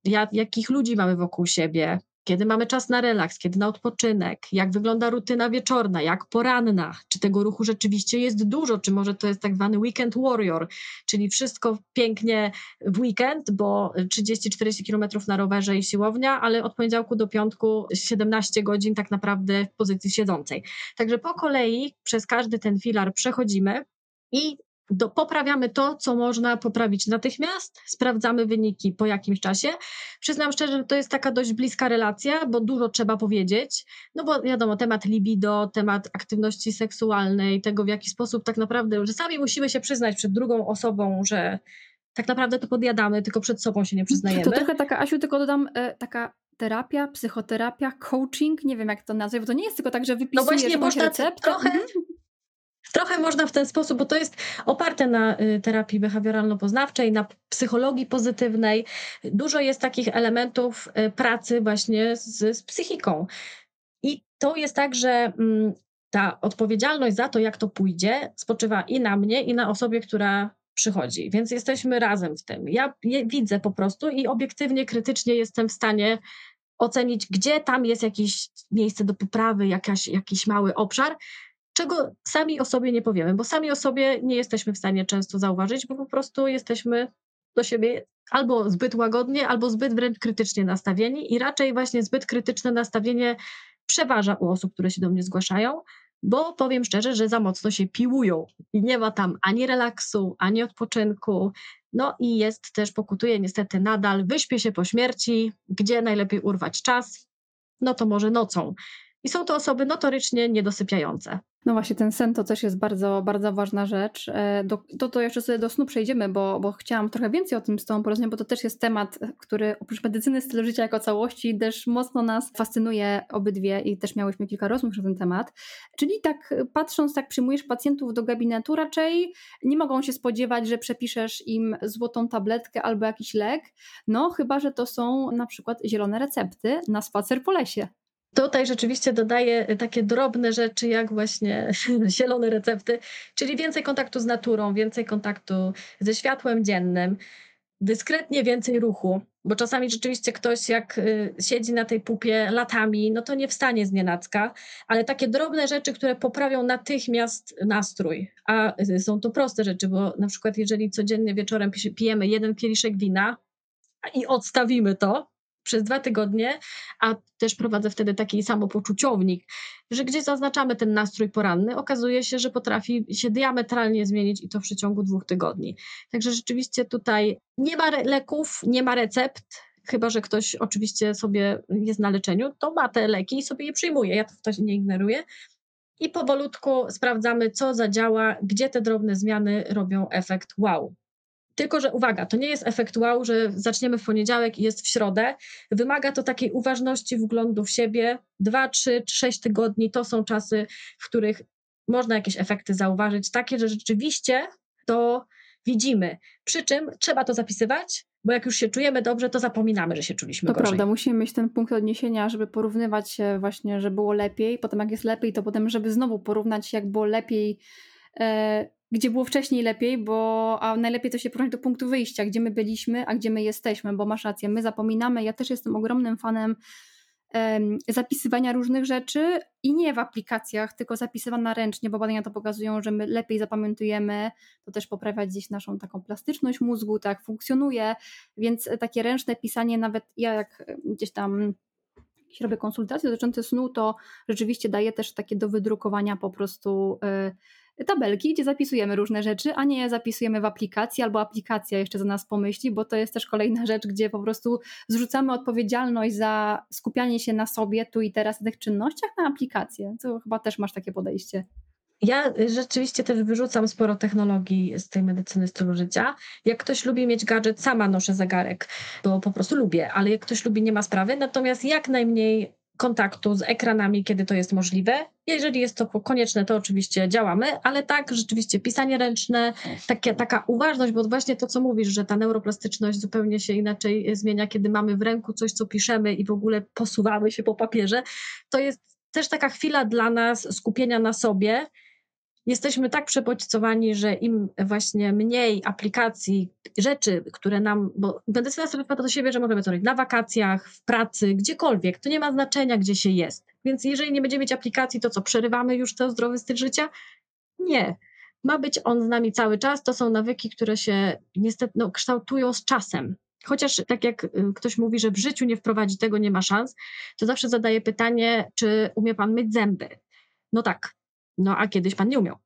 jak, jakich ludzi mamy wokół siebie, kiedy mamy czas na relaks, kiedy na odpoczynek, jak wygląda rutyna wieczorna, jak poranna, czy tego ruchu rzeczywiście jest dużo, czy może to jest tak zwany weekend warrior, czyli wszystko pięknie w weekend, bo 30-40 km na rowerze i siłownia, ale od poniedziałku do piątku 17 godzin tak naprawdę w pozycji siedzącej. Także po kolei przez każdy ten filar przechodzimy i do, poprawiamy to, co można poprawić natychmiast, sprawdzamy wyniki po jakimś czasie. Przyznam szczerze, że to jest taka dość bliska relacja, bo dużo trzeba powiedzieć, no bo wiadomo, temat libido, temat aktywności seksualnej, tego w jaki sposób tak naprawdę, że sami musimy się przyznać przed drugą osobą, że tak naprawdę to podjadamy, tylko przed sobą się nie przyznajemy. To trochę taka, Asiu, tylko dodam, e, taka terapia, psychoterapia, coaching, nie wiem jak to nazwać, bo to nie jest tylko tak, że wypisujesz no właśnie, można receptę. Trochę, mhm. Trochę można w ten sposób, bo to jest oparte na y, terapii behawioralno-poznawczej, na psychologii pozytywnej. Dużo jest takich elementów y, pracy właśnie z, z psychiką. I to jest tak, że mm, ta odpowiedzialność za to, jak to pójdzie, spoczywa i na mnie, i na osobie, która przychodzi, więc jesteśmy razem w tym. Ja widzę po prostu i obiektywnie, krytycznie jestem w stanie ocenić, gdzie tam jest jakieś miejsce do poprawy, jakaś, jakiś mały obszar, czego sami o sobie nie powiemy, bo sami o sobie nie jesteśmy w stanie często zauważyć, bo po prostu jesteśmy do siebie albo zbyt łagodnie, albo zbyt wręcz krytycznie nastawieni i raczej właśnie zbyt krytyczne nastawienie przeważa u osób, które się do mnie zgłaszają, bo powiem szczerze, że za mocno się piłują i nie ma tam ani relaksu, ani odpoczynku. No i jest też, pokutuje niestety nadal, wyśpię się po śmierci, gdzie najlepiej urwać czas, no to może nocą. I są to osoby notorycznie niedosypiające. No właśnie, ten sen to też jest bardzo, bardzo ważna rzecz. E, do, to, to jeszcze sobie do snu przejdziemy, bo, bo chciałam trochę więcej o tym z Tobą porozmawiać, bo to też jest temat, który oprócz medycyny stylu życia jako całości też mocno nas fascynuje obydwie i też miałyśmy kilka rozmów na ten temat. Czyli tak patrząc, tak przyjmujesz pacjentów do gabinetu, raczej nie mogą się spodziewać, że przepiszesz im złotą tabletkę albo jakiś lek, no chyba, że to są na przykład zielone recepty na spacer po lesie. Tutaj rzeczywiście dodaję takie drobne rzeczy, jak właśnie zielone recepty, czyli więcej kontaktu z naturą, więcej kontaktu ze światłem dziennym, dyskretnie więcej ruchu, bo czasami rzeczywiście ktoś jak y, siedzi na tej pupie latami, no to nie wstanie z nienacka, ale takie drobne rzeczy, które poprawią natychmiast nastrój, a y, są to proste rzeczy, bo na przykład jeżeli codziennie wieczorem pijemy jeden kieliszek wina i odstawimy to, przez dwa tygodnie, a też prowadzę wtedy taki samopoczuciownik, że gdzieś zaznaczamy ten nastrój poranny, okazuje się, że potrafi się diametralnie zmienić i to w przeciągu dwóch tygodni. Także rzeczywiście tutaj nie ma leków, nie ma recept, chyba że ktoś oczywiście sobie jest na leczeniu, to ma te leki i sobie je przyjmuje. Ja to nie ignoruję. I powolutku sprawdzamy, co zadziała, gdzie te drobne zmiany robią efekt wow. Tylko, że uwaga, to nie jest efekt wow, że zaczniemy w poniedziałek i jest w środę. Wymaga to takiej uważności, wglądu w siebie. Dwa, trzy, sześć tygodni to są czasy, w których można jakieś efekty zauważyć, takie, że rzeczywiście to widzimy. Przy czym trzeba to zapisywać, bo jak już się czujemy dobrze, to zapominamy, że się czuliśmy to gorzej. prawda, musimy mieć ten punkt odniesienia, żeby porównywać się właśnie, że było lepiej, potem jak jest lepiej, to potem, żeby znowu porównać, jak było lepiej e, gdzie było wcześniej lepiej, bo a najlepiej to się porównać do punktu wyjścia, gdzie my byliśmy, a gdzie my jesteśmy, bo masz rację, my zapominamy. Ja też jestem ogromnym fanem um, zapisywania różnych rzeczy i nie w aplikacjach, tylko zapisywana ręcznie, bo badania to pokazują, że my lepiej zapamiętujemy, to też poprawia gdzieś naszą taką plastyczność mózgu, tak funkcjonuje, więc takie ręczne pisanie, nawet ja jak gdzieś tam robię konsultacje dotyczące snu, to rzeczywiście daje też takie do wydrukowania po prostu y, tabelki, gdzie zapisujemy różne rzeczy, a nie zapisujemy w aplikacji, albo aplikacja jeszcze za nas pomyśli, bo to jest też kolejna rzecz, gdzie po prostu zrzucamy odpowiedzialność za skupianie się na sobie tu i teraz w tych czynnościach na aplikację. To chyba też masz takie podejście. Ja rzeczywiście też wyrzucam sporo technologii z tej medycyny stylu życia. Jak ktoś lubi mieć gadżet, sama noszę zegarek, bo po prostu lubię, ale jak ktoś lubi, nie ma sprawy. Natomiast jak najmniej kontaktu z ekranami, kiedy to jest możliwe. Jeżeli jest to konieczne, to oczywiście działamy, ale tak, rzeczywiście pisanie ręczne, takie, taka uważność, bo właśnie to, co mówisz, że ta neuroplastyczność zupełnie się inaczej zmienia, kiedy mamy w ręku coś, co piszemy i w ogóle posuwamy się po papierze, to jest też taka chwila dla nas skupienia na sobie, jesteśmy tak przebodźcowani, że im właśnie mniej aplikacji, rzeczy, które nam, bo medycyna sobie wpada do siebie, że możemy to robić na wakacjach, w pracy, gdziekolwiek, to nie ma znaczenia, gdzie się jest. Więc jeżeli nie będziemy mieć aplikacji, to co, przerywamy już ten zdrowy styl życia? Nie. Ma być on z nami cały czas. To są nawyki, które się niestety no, kształtują z czasem. Chociaż tak jak y, ktoś mówi, że w życiu nie wprowadzi tego, nie ma szans, to zawsze zadaję pytanie, czy umie pan myć zęby? No tak, no a kiedyś pan nie umiał.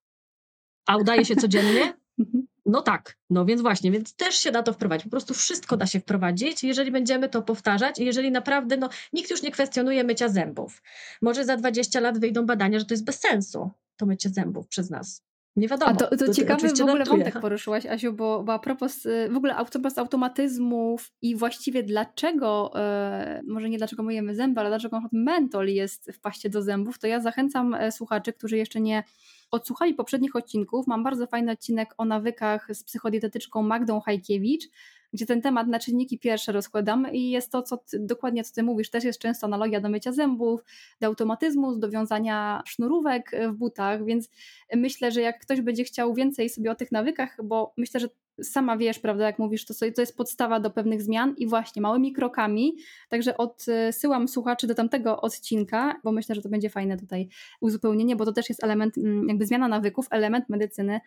A udaje się codziennie? Mhm. No tak, no więc właśnie, więc też się da to wprowadzić. Po prostu wszystko da się wprowadzić, jeżeli będziemy to powtarzać i jeżeli naprawdę, no nikt już nie kwestionuje mycia zębów. Może za 20 lat wyjdą badania, że to jest bez sensu, to mycie zębów przez nas. Nie wiadomo. A to, to, to ciekawy w ogóle wątek poruszyłaś, Asiu, bo, bo a propos y, w ogóle propos automatyzmów i właściwie dlaczego, e, może nie dlaczego myjemy zęby, ale dlaczego mentol jest w paście do zębów, to ja zachęcam e, słuchaczy, którzy jeszcze nie odsłuchali poprzednich odcinków. Mam bardzo fajny odcinek o nawykach z psychodietetyczką Magdą Hajkiewicz, gdzie ten temat na czynniki pierwsze rozkładamy i jest to, co ty, dokładnie co ty mówisz, też jest często analogia do mycia zębów, do automatyzmu, do wiązania sznurówek w butach, więc myślę, że jak ktoś będzie chciał więcej sobie o tych nawykach, bo myślę, że sama wiesz, prawda, jak mówisz, to, to jest podstawa do pewnych zmian i właśnie małymi krokami. Także odsyłam słuchaczy do tamtego odcinka, bo myślę, że to będzie fajne tutaj uzupełnienie, bo to też jest element, mm, jakby zmiana nawyków, element medycyny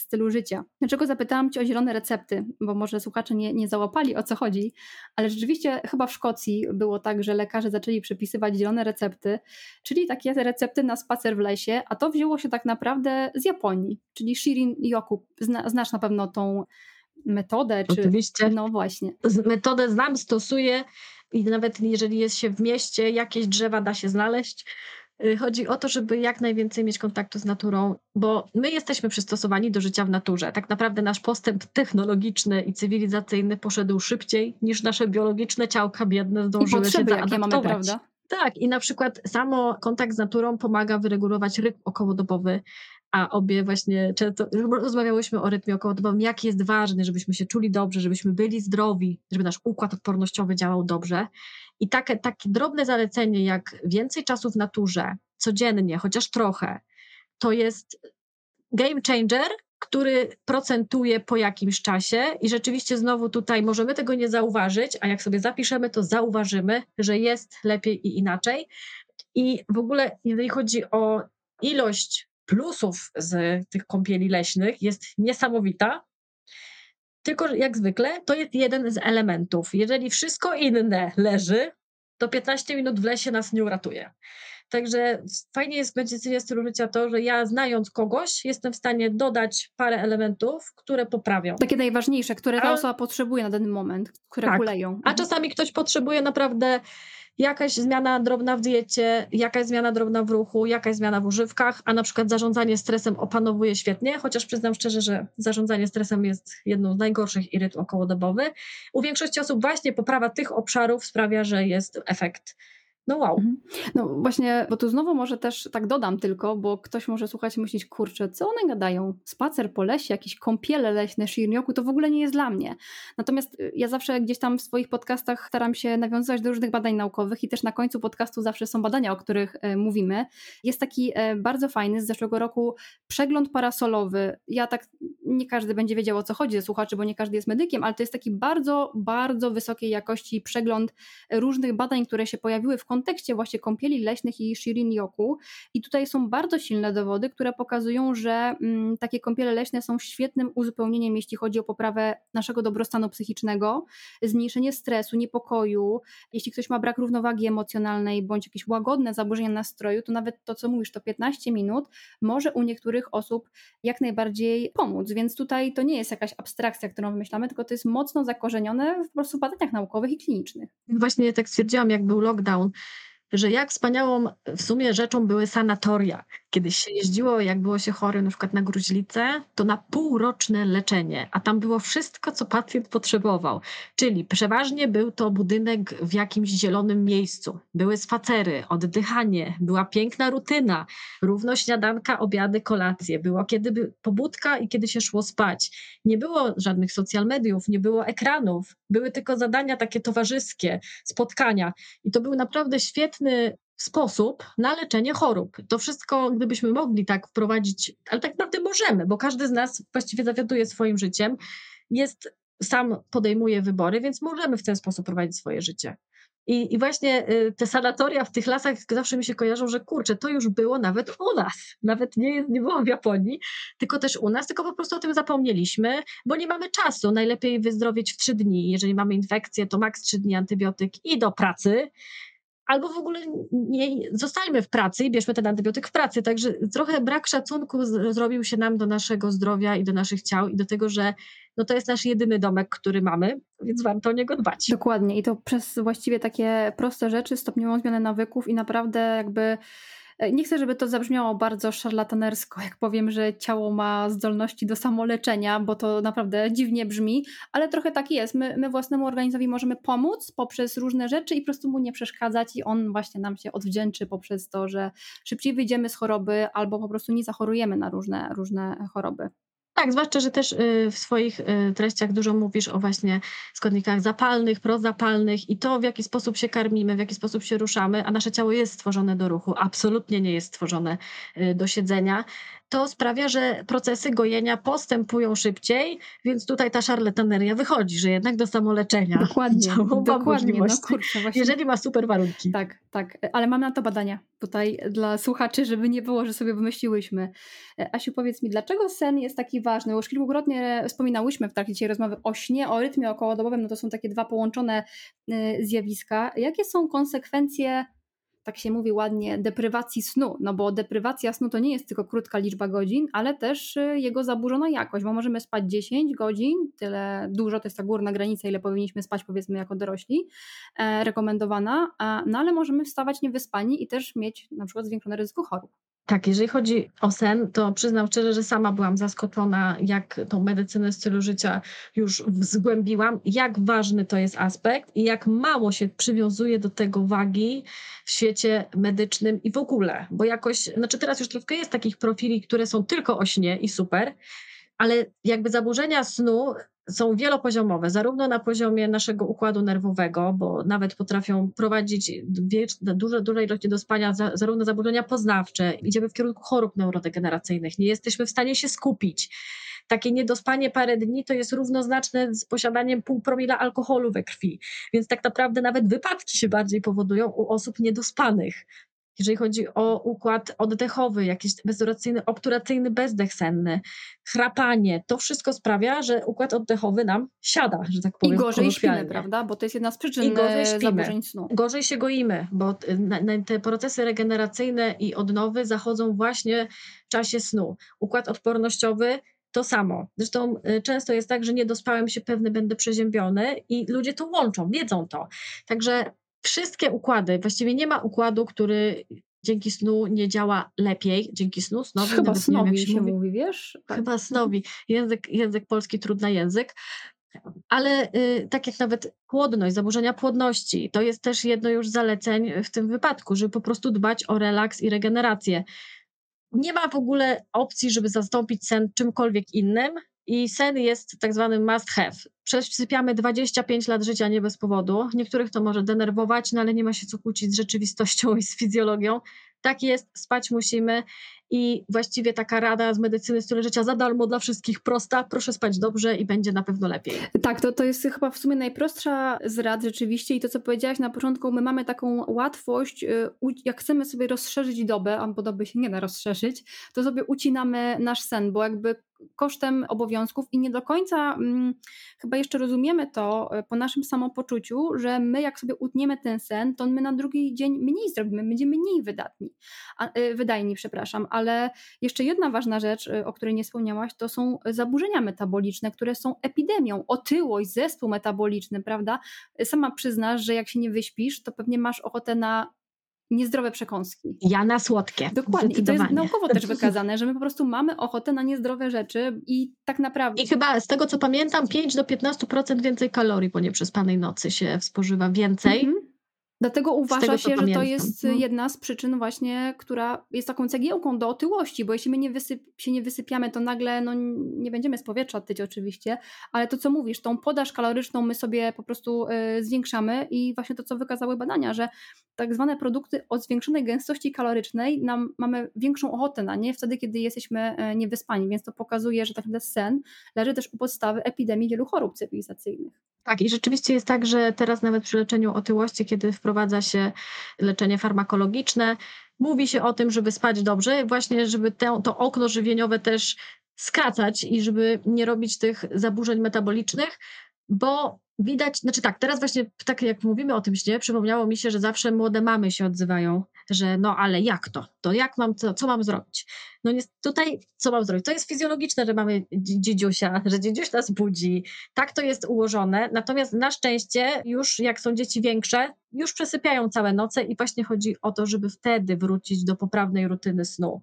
stylu życia. Dlaczego zapytałam Cię o zielone recepty? Bo może słuchacze nie, nie załapali o co chodzi, ale rzeczywiście chyba w Szkocji było tak, że lekarze zaczęli przepisywać zielone recepty, czyli takie recepty na spacer w lesie, a to wzięło się tak naprawdę z Japonii, czyli Shirin Yoku. Zna, znasz na pewno tą metodę? Czy... Oczywiście. No właśnie. Metodę znam, stosuję i nawet jeżeli jest się w mieście, jakieś drzewa da się znaleźć. Y, chodzi o to, żeby jak najwięcej mieć kontaktu z naturą, bo my jesteśmy przystosowani do życia w naturze. Tak naprawdę nasz postęp technologiczny i cywilizacyjny poszedł szybciej niż nasze biologiczne ciałka biedne zdążyły I się zaadaptować. Mamy, prawda? Tak, i na przykład samo kontakt z naturą pomaga wyregulować rytm okołodobowy, a obie właśnie często rozmawiałyśmy o rytmie okołodobowym, jaki jest ważny, żebyśmy się czuli dobrze, żebyśmy byli zdrowi, żeby nasz układ odpornościowy działał dobrze. I takie, takie drobne zalecenie, jak więcej czasu w naturze, codziennie, chociaż trochę, to jest game changer, który procentuje po jakimś czasie i rzeczywiście znowu tutaj możemy tego nie zauważyć, a jak sobie zapiszemy, to zauważymy, że jest lepiej i inaczej. I w ogóle, jeżeli chodzi o ilość plusów z tych kąpieli leśnych jest niesamowita. Tylko jak zwykle to jest jeden z elementów. Jeżeli wszystko inne leży, to 15 minut w lesie nas nie uratuje. Także fajnie jest w medycynie stylu życia to, że ja znając kogoś, jestem w stanie dodać parę elementów, które poprawią. Takie najważniejsze, które ta A... osoba potrzebuje na dany moment, które tak. kuleją. A czasami ktoś potrzebuje naprawdę jakaś zmiana drobna w diecie, jakaś zmiana drobna w ruchu, jakaś zmiana w używkach, a na przykład zarządzanie stresem opanowuje świetnie, chociaż przyznam szczerze, że zarządzanie stresem jest jedną z najgorszych i rytm okołodobowy. U większości osób właśnie poprawa tych obszarów sprawia, że jest efekt no wow. Mhm. No właśnie, bo tu znowu może też tak dodam tylko, bo ktoś może słuchać i myśleć, kurczę, co one gadają? Spacer po lesie, jakieś kąpiele leśne, shirnioku, to w ogóle nie jest dla mnie. Natomiast y, ja zawsze gdzieś tam w swoich podcastach staram się nawiązywać do różnych badań naukowych i też na końcu podcastu zawsze są badania, o których y, mówimy. Jest taki y, bardzo fajny z zeszłego roku przegląd parasolowy. Ja tak, nie każdy będzie wiedział o co chodzi ze słuchaczy, bo nie każdy jest medykiem, ale to jest taki bardzo, bardzo wysokiej jakości przegląd różnych badań, które się pojawiły w kontekście właśnie kąpieli leśnych i Shirin-yoku. I tutaj są bardzo silne dowody, które pokazują, że mm, takie kąpiele leśne są świetnym uzupełnieniem, jeśli chodzi o poprawę naszego dobrostanu psychicznego, zmniejszenie stresu, niepokoju. Jeśli ktoś ma brak równowagi emocjonalnej bądź jakieś łagodne zaburzenia nastroju, to nawet to, co mówisz, to 15 minut może u niektórych osób jak najbardziej pomóc. Więc tutaj to nie jest jakaś abstrakcja, którą wymyślamy, tylko to jest mocno zakorzenione w po prostu badaniach naukowych i klinicznych. Właśnie tak stwierdziłam, jak był lockdown, że jak wspaniałą w sumie rzeczą były sanatoria. Kiedyś się jeździło, jak było się chory na przykład na gruźlicę, to na półroczne leczenie, a tam było wszystko, co pacjent potrzebował. Czyli przeważnie był to budynek w jakimś zielonym miejscu. Były spacery, oddychanie, była piękna rutyna, równo śniadanka, obiady, kolacje. Było kiedy pobudka i kiedy się szło spać. Nie było żadnych social mediów, nie było ekranów, były tylko zadania takie towarzyskie, spotkania. I to był naprawdę świetny sposób na leczenie chorób. To wszystko, gdybyśmy mogli tak wprowadzić, ale tak naprawdę możemy, bo każdy z nas właściwie zawiaduje swoim życiem, jest, sam podejmuje wybory, więc możemy w ten sposób prowadzić swoje życie. I, I właśnie y, te sanatoria w tych lasach zawsze mi się kojarzą, że kurczę, to już było nawet u nas. Nawet nie, nie było w Japonii, tylko też u nas, tylko po prostu o tym zapomnieliśmy, bo nie mamy czasu. Najlepiej wyzdrowieć w trzy dni. Jeżeli mamy infekcję, to maks trzy dni antybiotyk i do pracy albo w ogóle nie zostańmy w pracy i bierzmy ten antybiotyk w pracy. Także trochę brak szacunku zrobił się nam do naszego zdrowia i do naszych ciał i do tego, że no to jest nasz jedyny domek, który mamy, więc warto o niego dbać. Dokładnie i to przez właściwie takie proste rzeczy, stopniową zmianę nawyków i naprawdę jakby nie chcę, żeby to zabrzmiało bardzo szarlatanersko, jak powiem, że ciało ma zdolności do samoleczenia, bo to naprawdę dziwnie brzmi, ale trochę tak jest. My, my własnemu organizmowi możemy pomóc poprzez różne rzeczy i po prostu mu nie przeszkadzać, i on właśnie nam się odwdzięczy poprzez to, że szybciej wyjdziemy z choroby albo po prostu nie zachorujemy na różne, różne choroby. Tak, zwłaszcza, że też y, w swoich y, treściach dużo mówisz o właśnie składnikach zapalnych, prozapalnych i to, w jaki sposób się karmimy, w jaki sposób się ruszamy, a nasze ciało jest stworzone do ruchu, absolutnie nie jest stworzone y, do siedzenia to sprawia, że procesy gojenia postępują szybciej, więc tutaj ta szarlataneria wychodzi, że jednak do samoleczenia. Dokładnie, dokładnie. No kurczę, właśnie. Jeżeli ma super warunki. Tak, tak, ale mam na to badania tutaj dla słuchaczy, żeby nie było, że sobie wymyśliłyśmy. E, Asiu, powiedz mi, dlaczego sen jest taki ważny? Już kilkukrotnie wspominałyśmy w trakcie rozmowy o śnie, o rytmie okołodobowym, no to są takie dwa połączone e, zjawiska. Jakie są konsekwencje tak się mówi ładnie, deprywacji snu, no bo deprywacja snu to nie jest tylko krótka liczba godzin, ale też y, jego zaburzona jakość, bo możemy spać 10 godzin, tyle dużo, to jest ta górna granica, ile powinniśmy spać powiedzmy jako dorośli, e, rekomendowana, no ale możemy wstawać niewyspani i też mieć na przykład zwiększone ryzyko chorób. Tak, jeżeli chodzi o sen, to przyznam szczerze, że sama byłam zaskoczona, jak tą medycynę stylu życia już zgłębiłam, jak ważny to jest aspekt i jak mało się przywiązuje do tego wagi w świecie medycznym i w ogóle, bo jakoś, znaczy teraz już troszkę jest takich profili, które są tylko o śnie i super, ale jakby zaburzenia snu są wielopoziomowe, zarówno na poziomie naszego układu nerwowego, bo nawet potrafią prowadzić duże, duże ilości do spania, zarówno zaburzenia poznawcze, idziemy w kierunku chorób neurodegeneracyjnych, nie jesteśmy w stanie się skupić. Takie niedospanie parę dni to jest równoznaczne z posiadaniem pół promila alkoholu we krwi, więc tak naprawdę nawet wypadki się bardziej powodują u osób niedospanych jeżeli chodzi o układ oddechowy, jakiś bezuracyjny, obturacyjny bezdech senny, chrapanie, to wszystko sprawia, że układ oddechowy nam siada, że tak powiem. I gorzej śpimy, prawda? Bo to jest jedna z przyczyn I gorzej śpimy. zaburzeń snu. Gorzej się goimy, bo te procesy regeneracyjne i odnowy zachodzą właśnie w czasie snu. Układ odpornościowy to samo. Zresztą y, często jest tak, że nie dospałem się, pewny będę przeziębiony i ludzie to łączą, wiedzą to. Także wszystkie układy, właściwie nie ma układu, który dzięki snu nie działa lepiej, dzięki snu, snowi. Chyba snowi się, się mówi, wiesz? Tak. Chyba snowi. Język, język polski, trudny język. Ale y, tak jak nawet płodność, zaburzenia płodności, to jest też jedno już z zaleceń w tym wypadku, żeby po prostu dbać o relaks i regenerację. Nie ma w ogóle opcji, żeby zastąpić sen czymkolwiek innym, i sen jest tak zwany must have. Przesypiamy 25 lat życia nie bez powodu. Niektórych to może denerwować, no ale nie ma się co kłócić z rzeczywistością i z fizjologią. Tak jest, spać musimy i właściwie taka rada z medycyny stylu życia za darmo dla wszystkich prosta. Proszę spać dobrze i będzie na pewno lepiej. Tak, to, to jest chyba w sumie najprostsza z rad rzeczywiście i to, co powiedziałaś na początku, my mamy taką łatwość, y, jak chcemy sobie rozszerzyć dobę, a bo doby się nie da rozszerzyć, to sobie ucinamy nasz sen, bo jakby kosztem obowiązków i nie do końca hmm, chyba jeszcze rozumiemy to y, po naszym samopoczuciu, że my jak sobie utniemy ten sen, to my na drugi dzień mniej zrobimy, będziemy mniej wydatni, a, y, wydajni, przepraszam, ale jeszcze jedna ważna rzecz, y, o której nie wspomniałaś, to są zaburzenia metaboliczne, które są epidemią, otyłość, zespół metaboliczny, prawda? Sama przyznasz, że jak się nie wyśpisz, to pewnie masz ochotę na niezdrowe przekąski. Ja na słodkie. Dokładnie. I to jest naukowo też wykazane, że my po prostu mamy ochotę na niezdrowe rzeczy i tak naprawdę. I chyba z tego co pamiętam, 5 do 15% więcej kalorii po nieprzespanej nocy się spożywa więcej. -hmm. Dlatego uważa tego, się, że pamiętam. to jest no. jedna z przyczyn właśnie, która jest taką cegiełką do otyłości, bo jeśli my nie wysyp, się nie wysypiamy, to nagle no, nie będziemy z powietrza tyć oczywiście, ale to co mówisz, tą podaż kaloryczną my sobie po prostu y, zwiększamy i właśnie to co wykazały badania, że tak zwane produkty o zwiększonej gęstości kalorycznej nam mamy większą ochotę na nie wtedy, kiedy jesteśmy y, niewyspani, więc to pokazuje, że tak naprawdę sen leży też u podstawy epidemii wielu chorób cywilizacyjnych. Tak, i rzeczywiście jest tak, że teraz nawet przy leczeniu otyłości, kiedy wprowadza się leczenie farmakologiczne, mówi się o tym, żeby spać dobrze, właśnie żeby te, to okno żywieniowe też skracać i żeby nie robić tych zaburzeń metabolicznych, bo widać, znaczy tak, teraz właśnie tak jak mówimy o tym śnie, przypomniało mi się, że zawsze młode mamy się odzywają, że no ale jak to? To jak mam, co, co mam zrobić? No nie, tutaj co mam zrobić? To jest fizjologiczne, że mamy dziedziusia, że dziedziuś nas budzi, tak to jest ułożone, natomiast na szczęście już jak są dzieci większe, już przesypiają całe noce i właśnie chodzi o to, żeby wtedy wrócić do poprawnej rutyny snu.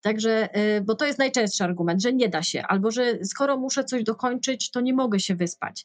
Także, y, bo to jest najczęstszy argument, że nie da się, albo że skoro muszę coś dokończyć, to nie mogę się wyspać.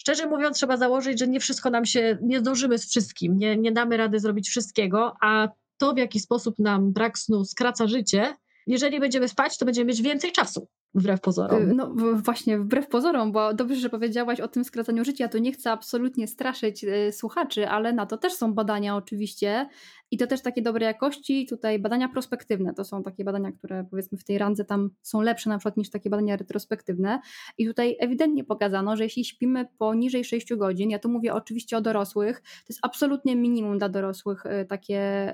Szczerze mówiąc, trzeba założyć, że nie wszystko nam się, nie zdążymy z wszystkim, nie, nie damy rady zrobić wszystkiego, a to, w jaki sposób nam brak snu skraca życie, jeżeli będziemy spać, to będziemy mieć więcej czasu. Wbrew pozorom. No właśnie, wbrew pozorom, bo dobrze, że powiedziałaś o tym skracaniu życia. To nie chcę absolutnie straszyć y, słuchaczy, ale na to też są badania oczywiście. I to też takie dobrej jakości. Tutaj badania prospektywne to są takie badania, które powiedzmy w tej randze tam są lepsze na przykład niż takie badania retrospektywne. I tutaj ewidentnie pokazano, że jeśli śpimy poniżej 6 godzin, ja tu mówię oczywiście o dorosłych, to jest absolutnie minimum dla dorosłych, y, takie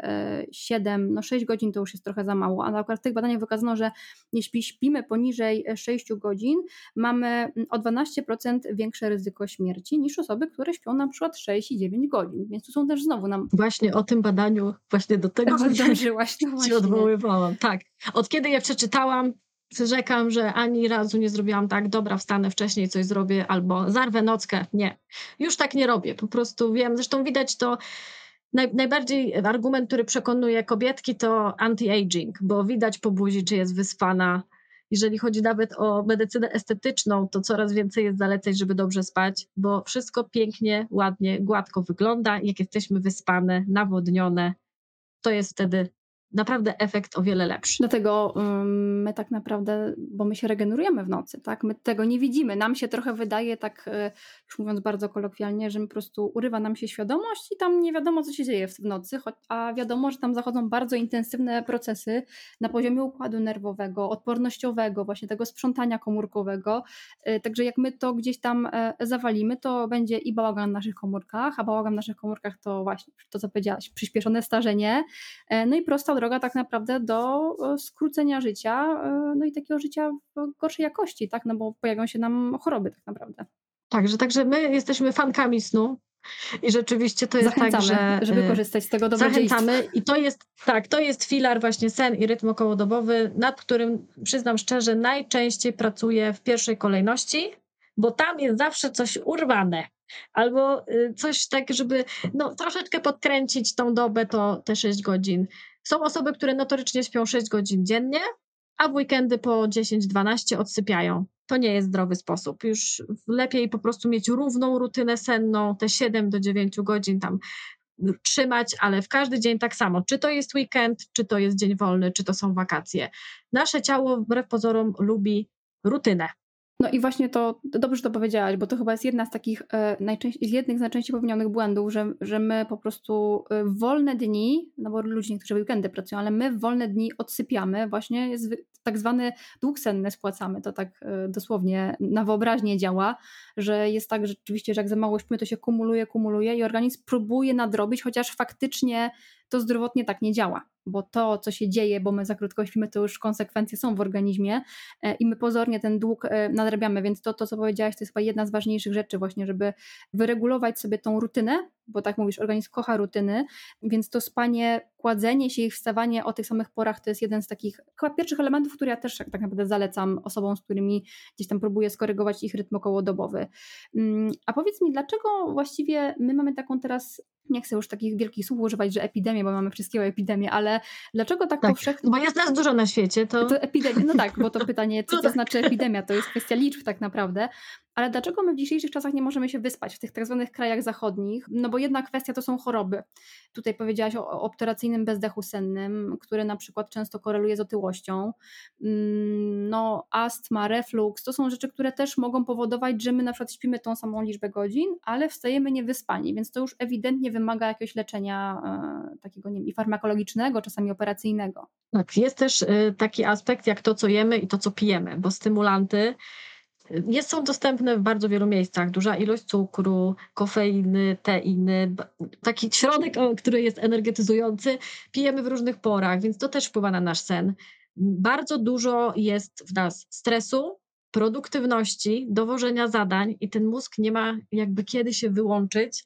7, y, no 6 godzin to już jest trochę za mało, a przykład w tych badaniach wykazano, że jeśli śpimy poniżej 6 godzin, mamy mm, o 12% większe ryzyko śmierci niż osoby, które śpią na przykład 6 i 9 godzin. Więc tu są też znowu nam. Właśnie o tym badaniu, właśnie do tego zdążyłaś, no się odwoływałam. Tak. Od kiedy je przeczytałam, przyrzekam, że ani razu nie zrobiłam tak, dobra, wstanę wcześniej, coś zrobię, albo zarwę nockę. Nie. Już tak nie robię. Po prostu wiem, zresztą widać to. Naj, najbardziej argument, który przekonuje kobietki, to anti-aging, bo widać po buzi, czy jest wyspana, jeżeli chodzi nawet o medycynę estetyczną, to coraz więcej jest zaleceń, żeby dobrze spać, bo wszystko pięknie, ładnie, gładko wygląda. Jak jesteśmy wyspane, nawodnione, to jest wtedy naprawdę efekt o wiele lepszy. Dlatego my tak naprawdę, bo my się regenerujemy w nocy, tak? My tego nie widzimy. Nam się trochę wydaje, tak y, już mówiąc bardzo kolokwialnie, że po prostu urywa nam się świadomość i tam nie wiadomo, co się dzieje w nocy, a wiadomo, że tam zachodzą bardzo intensywne procesy na poziomie układu nerwowego, odpornościowego, właśnie tego sprzątania komórkowego. Y, także jak my to gdzieś tam e, zawalimy, to będzie i bałagan w naszych komórkach, a bałagan w naszych komórkach to właśnie to, co powiedziałaś, przyspieszone starzenie, e, no i prosta droga tak naprawdę do e, skrócenia życia, e, no i takiego życia w gorszej jakości, tak, no bo pojawią się nam choroby tak naprawdę. Także, także my jesteśmy fankami snu, i rzeczywiście to jest tak, Zachęcamy, tak, że, żeby e, korzystać z tego. Zachęcamy i to jest, tak, to jest filar właśnie sen i rytm okołodobowy, nad którym przyznam szczerze najczęściej pracuję w pierwszej kolejności, bo tam jest zawsze coś urwane. Albo y, coś tak, żeby no, troszeczkę podkręcić tą dobę, to te 6 godzin. Są osoby, które notorycznie śpią 6 godzin dziennie, a w weekendy po 10-12 odsypiają. To nie jest zdrowy sposób. Już lepiej po prostu mieć równą rutynę senną, te 7 do 9 godzin tam trzymać, ale w każdy dzień tak samo. Czy to jest weekend, czy to jest dzień wolny, czy to są wakacje. Nasze ciało wbrew pozorom lubi rutynę. No i właśnie to, dobrze to powiedziałaś, bo to chyba jest jedna z takich e, najczęściej, jednych z najczęściej popełnionych błędów, że, że my po prostu e, wolne dni, no bo ludzie niektórzy weekendy pracują, ale my wolne dni odsypiamy, właśnie jest tak zwany dług senny spłacamy, to tak e, dosłownie na wyobraźnię działa, że jest tak że rzeczywiście, że jak za mało śpimy, to się kumuluje, kumuluje i organizm próbuje nadrobić, chociaż faktycznie to zdrowotnie tak nie działa bo to, co się dzieje, bo my za krótko śpimy, to już konsekwencje są w organizmie e, i my pozornie ten dług e, nadrabiamy, więc to, to co powiedziałaś, to jest chyba jedna z ważniejszych rzeczy właśnie, żeby wyregulować sobie tą rutynę, bo tak mówisz, organizm kocha rutyny, więc to spanie, kładzenie się i wstawanie o tych samych porach to jest jeden z takich chyba pierwszych elementów, które ja też tak naprawdę zalecam osobom, z którymi gdzieś tam próbuję skorygować ich rytm okołodobowy. Mm, a powiedz mi, dlaczego właściwie my mamy taką teraz nie chcę już takich wielkich słów używać, że epidemię, bo mamy wszystkiego epidemię, ale dlaczego tak, tak powszechnie... Bo jest nas dużo na świecie, to... to epidemia, no tak, bo to pytanie, co to znaczy epidemia, to jest kwestia liczb tak naprawdę, ale dlaczego my w dzisiejszych czasach nie możemy się wyspać w tych tak zwanych krajach zachodnich? No bo jedna kwestia to są choroby. Tutaj powiedziałaś o obturacyjnym bezdechu sennym, który na przykład często koreluje z otyłością. Mm, no astma, reflux, to są rzeczy, które też mogą powodować, że my na przykład śpimy tą samą liczbę godzin, ale wstajemy niewyspani, więc to już ewidentnie wymaga jakiegoś leczenia e, takiego nie wiem, i farmakologicznego, czasami operacyjnego. Tak, jest też y, taki aspekt jak to, co jemy i to, co pijemy, bo stymulanty jest, są dostępne w bardzo wielu miejscach. Duża ilość cukru, kofeiny, teiny, taki środek, który jest energetyzujący, pijemy w różnych porach, więc to też wpływa na nasz sen. Bardzo dużo jest w nas stresu, produktywności, dowożenia zadań i ten mózg nie ma jakby kiedy się wyłączyć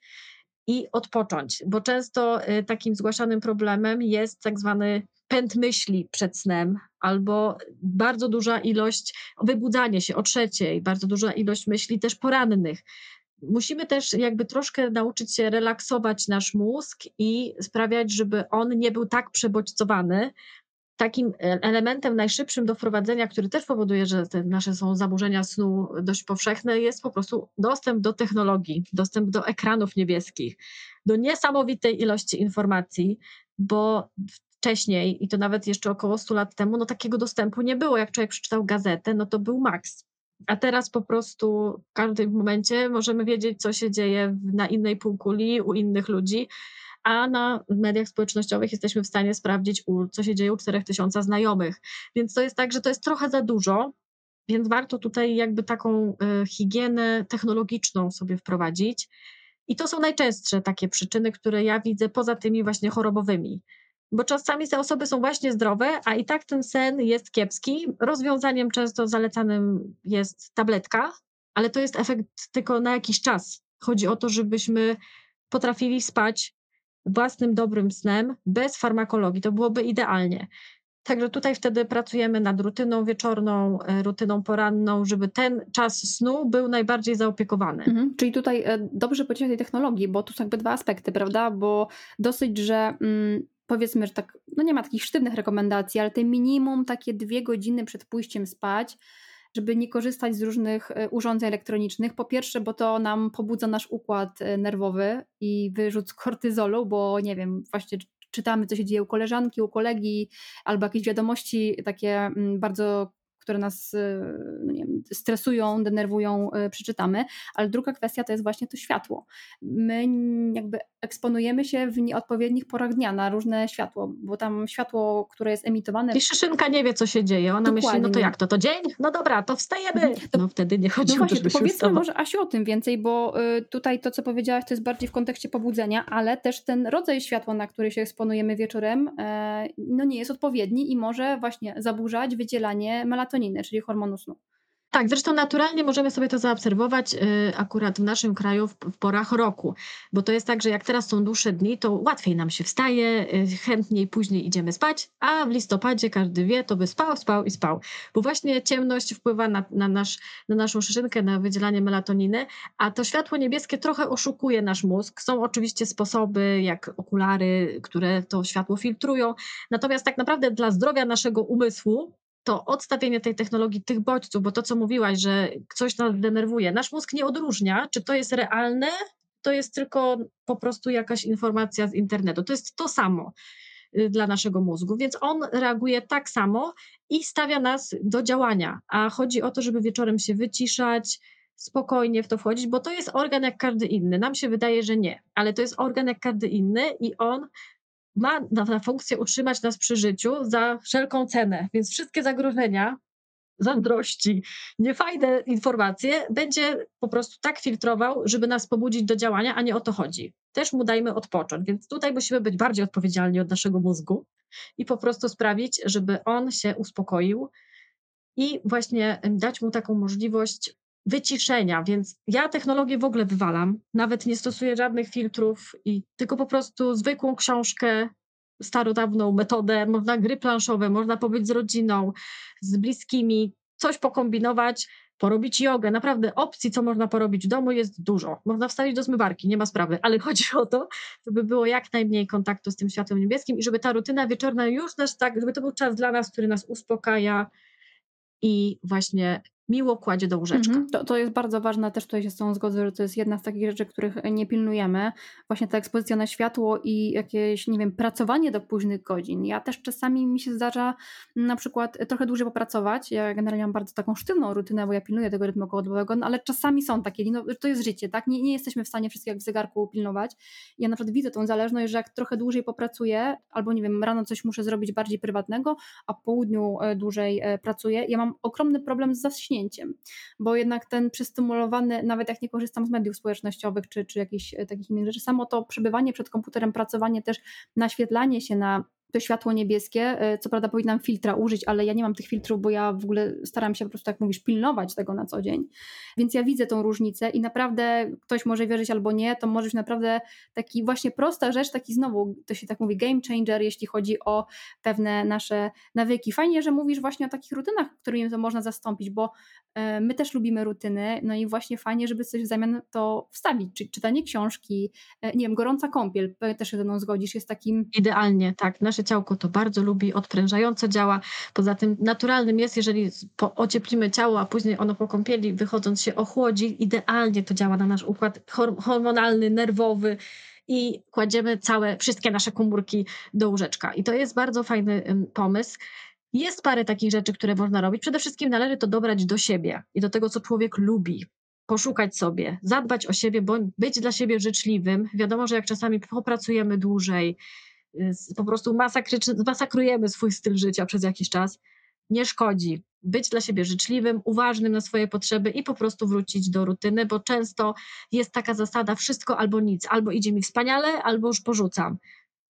i odpocząć, bo często y, takim zgłaszanym problemem jest tak zwany pęd myśli przed snem, albo bardzo duża ilość, wybudzanie się o trzeciej, bardzo duża ilość myśli też porannych. Musimy też jakby troszkę nauczyć się relaksować nasz mózg i sprawiać, żeby on nie był tak przebodźcowany. Takim e, elementem najszybszym do wprowadzenia, który też powoduje, że te nasze są zaburzenia snu dość powszechne, jest po prostu dostęp do technologii, dostęp do ekranów niebieskich, do niesamowitej ilości informacji, bo wcześniej, i to nawet jeszcze około 100 lat temu, no takiego dostępu nie było. Jak człowiek przeczytał gazetę, no to był maks. A teraz po prostu w każdym momencie możemy wiedzieć, co się dzieje na innej półkuli u innych ludzi, a na mediach społecznościowych jesteśmy w stanie sprawdzić, co się dzieje u 4000 znajomych. Więc to jest tak, że to jest trochę za dużo, więc warto tutaj jakby taką e, higienę technologiczną sobie wprowadzić. I to są najczęstsze takie przyczyny, które ja widzę poza tymi właśnie chorobowymi. Bo czasami te osoby są właśnie zdrowe, a i tak ten sen jest kiepski. Rozwiązaniem często zalecanym jest tabletka, ale to jest efekt tylko na jakiś czas. Chodzi o to, żebyśmy potrafili spać własnym dobrym snem bez farmakologii. To byłoby idealnie. Także tutaj wtedy pracujemy nad rutyną wieczorną, e, rutyną poranną, żeby ten czas snu był najbardziej zaopiekowany. Mhm, czyli tutaj e, dobrze powiedzieć tej technologii, bo tu są jakby dwa aspekty, prawda? Bo dosyć, że mm, powiedzmy, że tak, no nie ma takich sztywnych rekomendacji, ale te minimum takie dwie godziny przed pójściem spać, żeby nie korzystać z różnych e, urządzeń elektronicznych. Po pierwsze, bo to nam pobudza nasz układ nerwowy i wyrzut kortyzolu, bo nie wiem, właśnie czytamy, co się dzieje u koleżanki, u kolegi, albo jakieś wiadomości takie mm, bardzo które nas y, no nie wiem, stresują, denerwują, y, przeczytamy, ale druga kwestia to jest właśnie to światło. My jakby eksponujemy się w nieodpowiednich porach dnia na różne światło, bo tam światło, które jest emitowane... I szyszynka nie wie, co się dzieje. Ona Dokładnie. myśli, no to jak to, to dzień? No dobra, to wstajemy. Mhm. To, no wtedy nie chodzi no o to, żeby Powiedzmy wstawał. może Asiu o tym więcej, bo y, tutaj to, co powiedziałaś, to jest bardziej w kontekście pobudzenia, ale też ten rodzaj światła, na który się eksponujemy wieczorem, e, no nie jest odpowiedni i może właśnie zaburzać wydzielanie melatoniny czyli hormonu snu. Tak, zresztą naturalnie możemy sobie to zaobserwować y, akurat w naszym kraju w, w, porach roku, bo to jest tak, że jak teraz są dłuższe dni, to łatwiej nam się wstaje, y, chętniej później idziemy spać, a w listopadzie każdy wie, to by spał, spał i spał, bo właśnie ciemność wpływa na, na, nasz, na naszą szyszynkę, na wydzielanie melatoniny, a to światło niebieskie trochę oszukuje nasz mózg. Są oczywiście sposoby, jak okulary, które to światło filtrują, natomiast tak naprawdę dla zdrowia naszego umysłu to odstawienie tej technologii, tych bodźców, bo to, co mówiłaś, że coś nas denerwuje, nasz mózg nie odróżnia, czy to jest realne, to jest tylko po prostu jakaś informacja z internetu. To jest to samo y, dla naszego mózgu, więc on reaguje tak samo i stawia nas do działania. A chodzi o to, żeby wieczorem się wyciszać, spokojnie w to wchodzić, bo to jest organ jak każdy inny. Nam się wydaje, że nie, ale to jest organ jak każdy inny i on ma na, na funkcję utrzymać nas przy życiu za wszelką cenę. Więc wszystkie zagrożenia, zazdrości, niefajne informacje będzie po prostu tak filtrował, żeby nas pobudzić do działania, a nie o to chodzi. Też mu dajmy odpocząć. Więc tutaj musimy być bardziej odpowiedzialni od naszego mózgu i po prostu sprawić, żeby on się uspokoił i właśnie dać mu taką możliwość wyciszenia, więc ja technologię w ogóle wywalam, nawet nie stosuję żadnych filtrów i tylko po prostu zwykłą książkę, starodawną metodę, można gry planszowe, można pobyć z rodziną, z bliskimi, coś pokombinować, porobić jogę. Naprawdę opcji, co można porobić w domu jest dużo. Można wstawić do zmywarki, nie ma sprawy, ale chodzi o to, żeby było jak najmniej kontaktu z tym światłem niebieskim i żeby ta rutyna wieczorna już nas tak, żeby to był czas dla nas, który nas uspokaja i właśnie miło kładzie do łóżeczka. Mhm, to, to jest bardzo ważne, też tutaj się z tą zgodzę, że to jest jedna z takich rzeczy, których nie pilnujemy. Właśnie ta ekspozycja na światło i jakieś, nie wiem, pracowanie do późnych godzin. Ja też czasami mi się zdarza na przykład trochę dłużej popracować. Ja generalnie mam bardzo taką sztywną rutynę, bo ja pilnuję tego rytmu okołodobowego, no, ale czasami są takie, no, to jest życie, tak? Nie, nie jesteśmy w stanie wszystkiego jak w zegarku pilnować. Ja na przykład widzę tą zależność, że jak trochę dłużej popracuję, albo nie wiem, rano coś muszę zrobić bardziej prywatnego, a po południu e, dłużej e, pracuję, ja mam ogromny problem z zaśnięciem bo jednak ten przystymulowany, nawet jak nie korzystam z mediów społecznościowych czy, czy jakichś e, takich innych rzeczy, samo to przebywanie przed komputerem, pracowanie też, naświetlanie się na to światło niebieskie. E, co prawda powinnam filtra użyć, ale ja nie mam tych filtrów, bo ja w ogóle staram się po prostu, jak mówisz, pilnować tego na co dzień. Więc ja widzę tą różnicę i naprawdę ktoś może wierzyć albo nie, to może być naprawdę taki właśnie prosta rzecz, taki znowu, to się tak mówi, game changer, jeśli chodzi o pewne nasze nawyki. Fajnie, że mówisz właśnie o takich rutynach, którymi to można zastąpić, bo e, my też lubimy rutyny, no i właśnie fajnie, żeby coś w zamian to wstawić, czyli czytanie książki, e, nie wiem, gorąca kąpiel, też się ze mną zgodzisz, jest takim... Idealnie, tak. Nasze nasze ciałko to bardzo lubi, odprężająco działa. Poza tym naturalnym jest, jeżeli ocieplimy ciało, a później ono po kąpieli wychodząc się ochłodzi, idealnie to działa na nasz układ hormonalny, nerwowy i kładziemy całe, wszystkie nasze komórki do łóżeczka. I to jest bardzo fajny pomysł. Jest parę takich rzeczy, które można robić. Przede wszystkim należy to dobrać do siebie i do tego, co człowiek lubi. Poszukać sobie, zadbać o siebie, być dla siebie życzliwym. Wiadomo, że jak czasami popracujemy dłużej, po prostu masakrujemy swój styl życia przez jakiś czas, nie szkodzi. Być dla siebie życzliwym, uważnym na swoje potrzeby i po prostu wrócić do rutyny, bo często jest taka zasada wszystko albo nic, albo idzie mi wspaniale, albo już porzucam.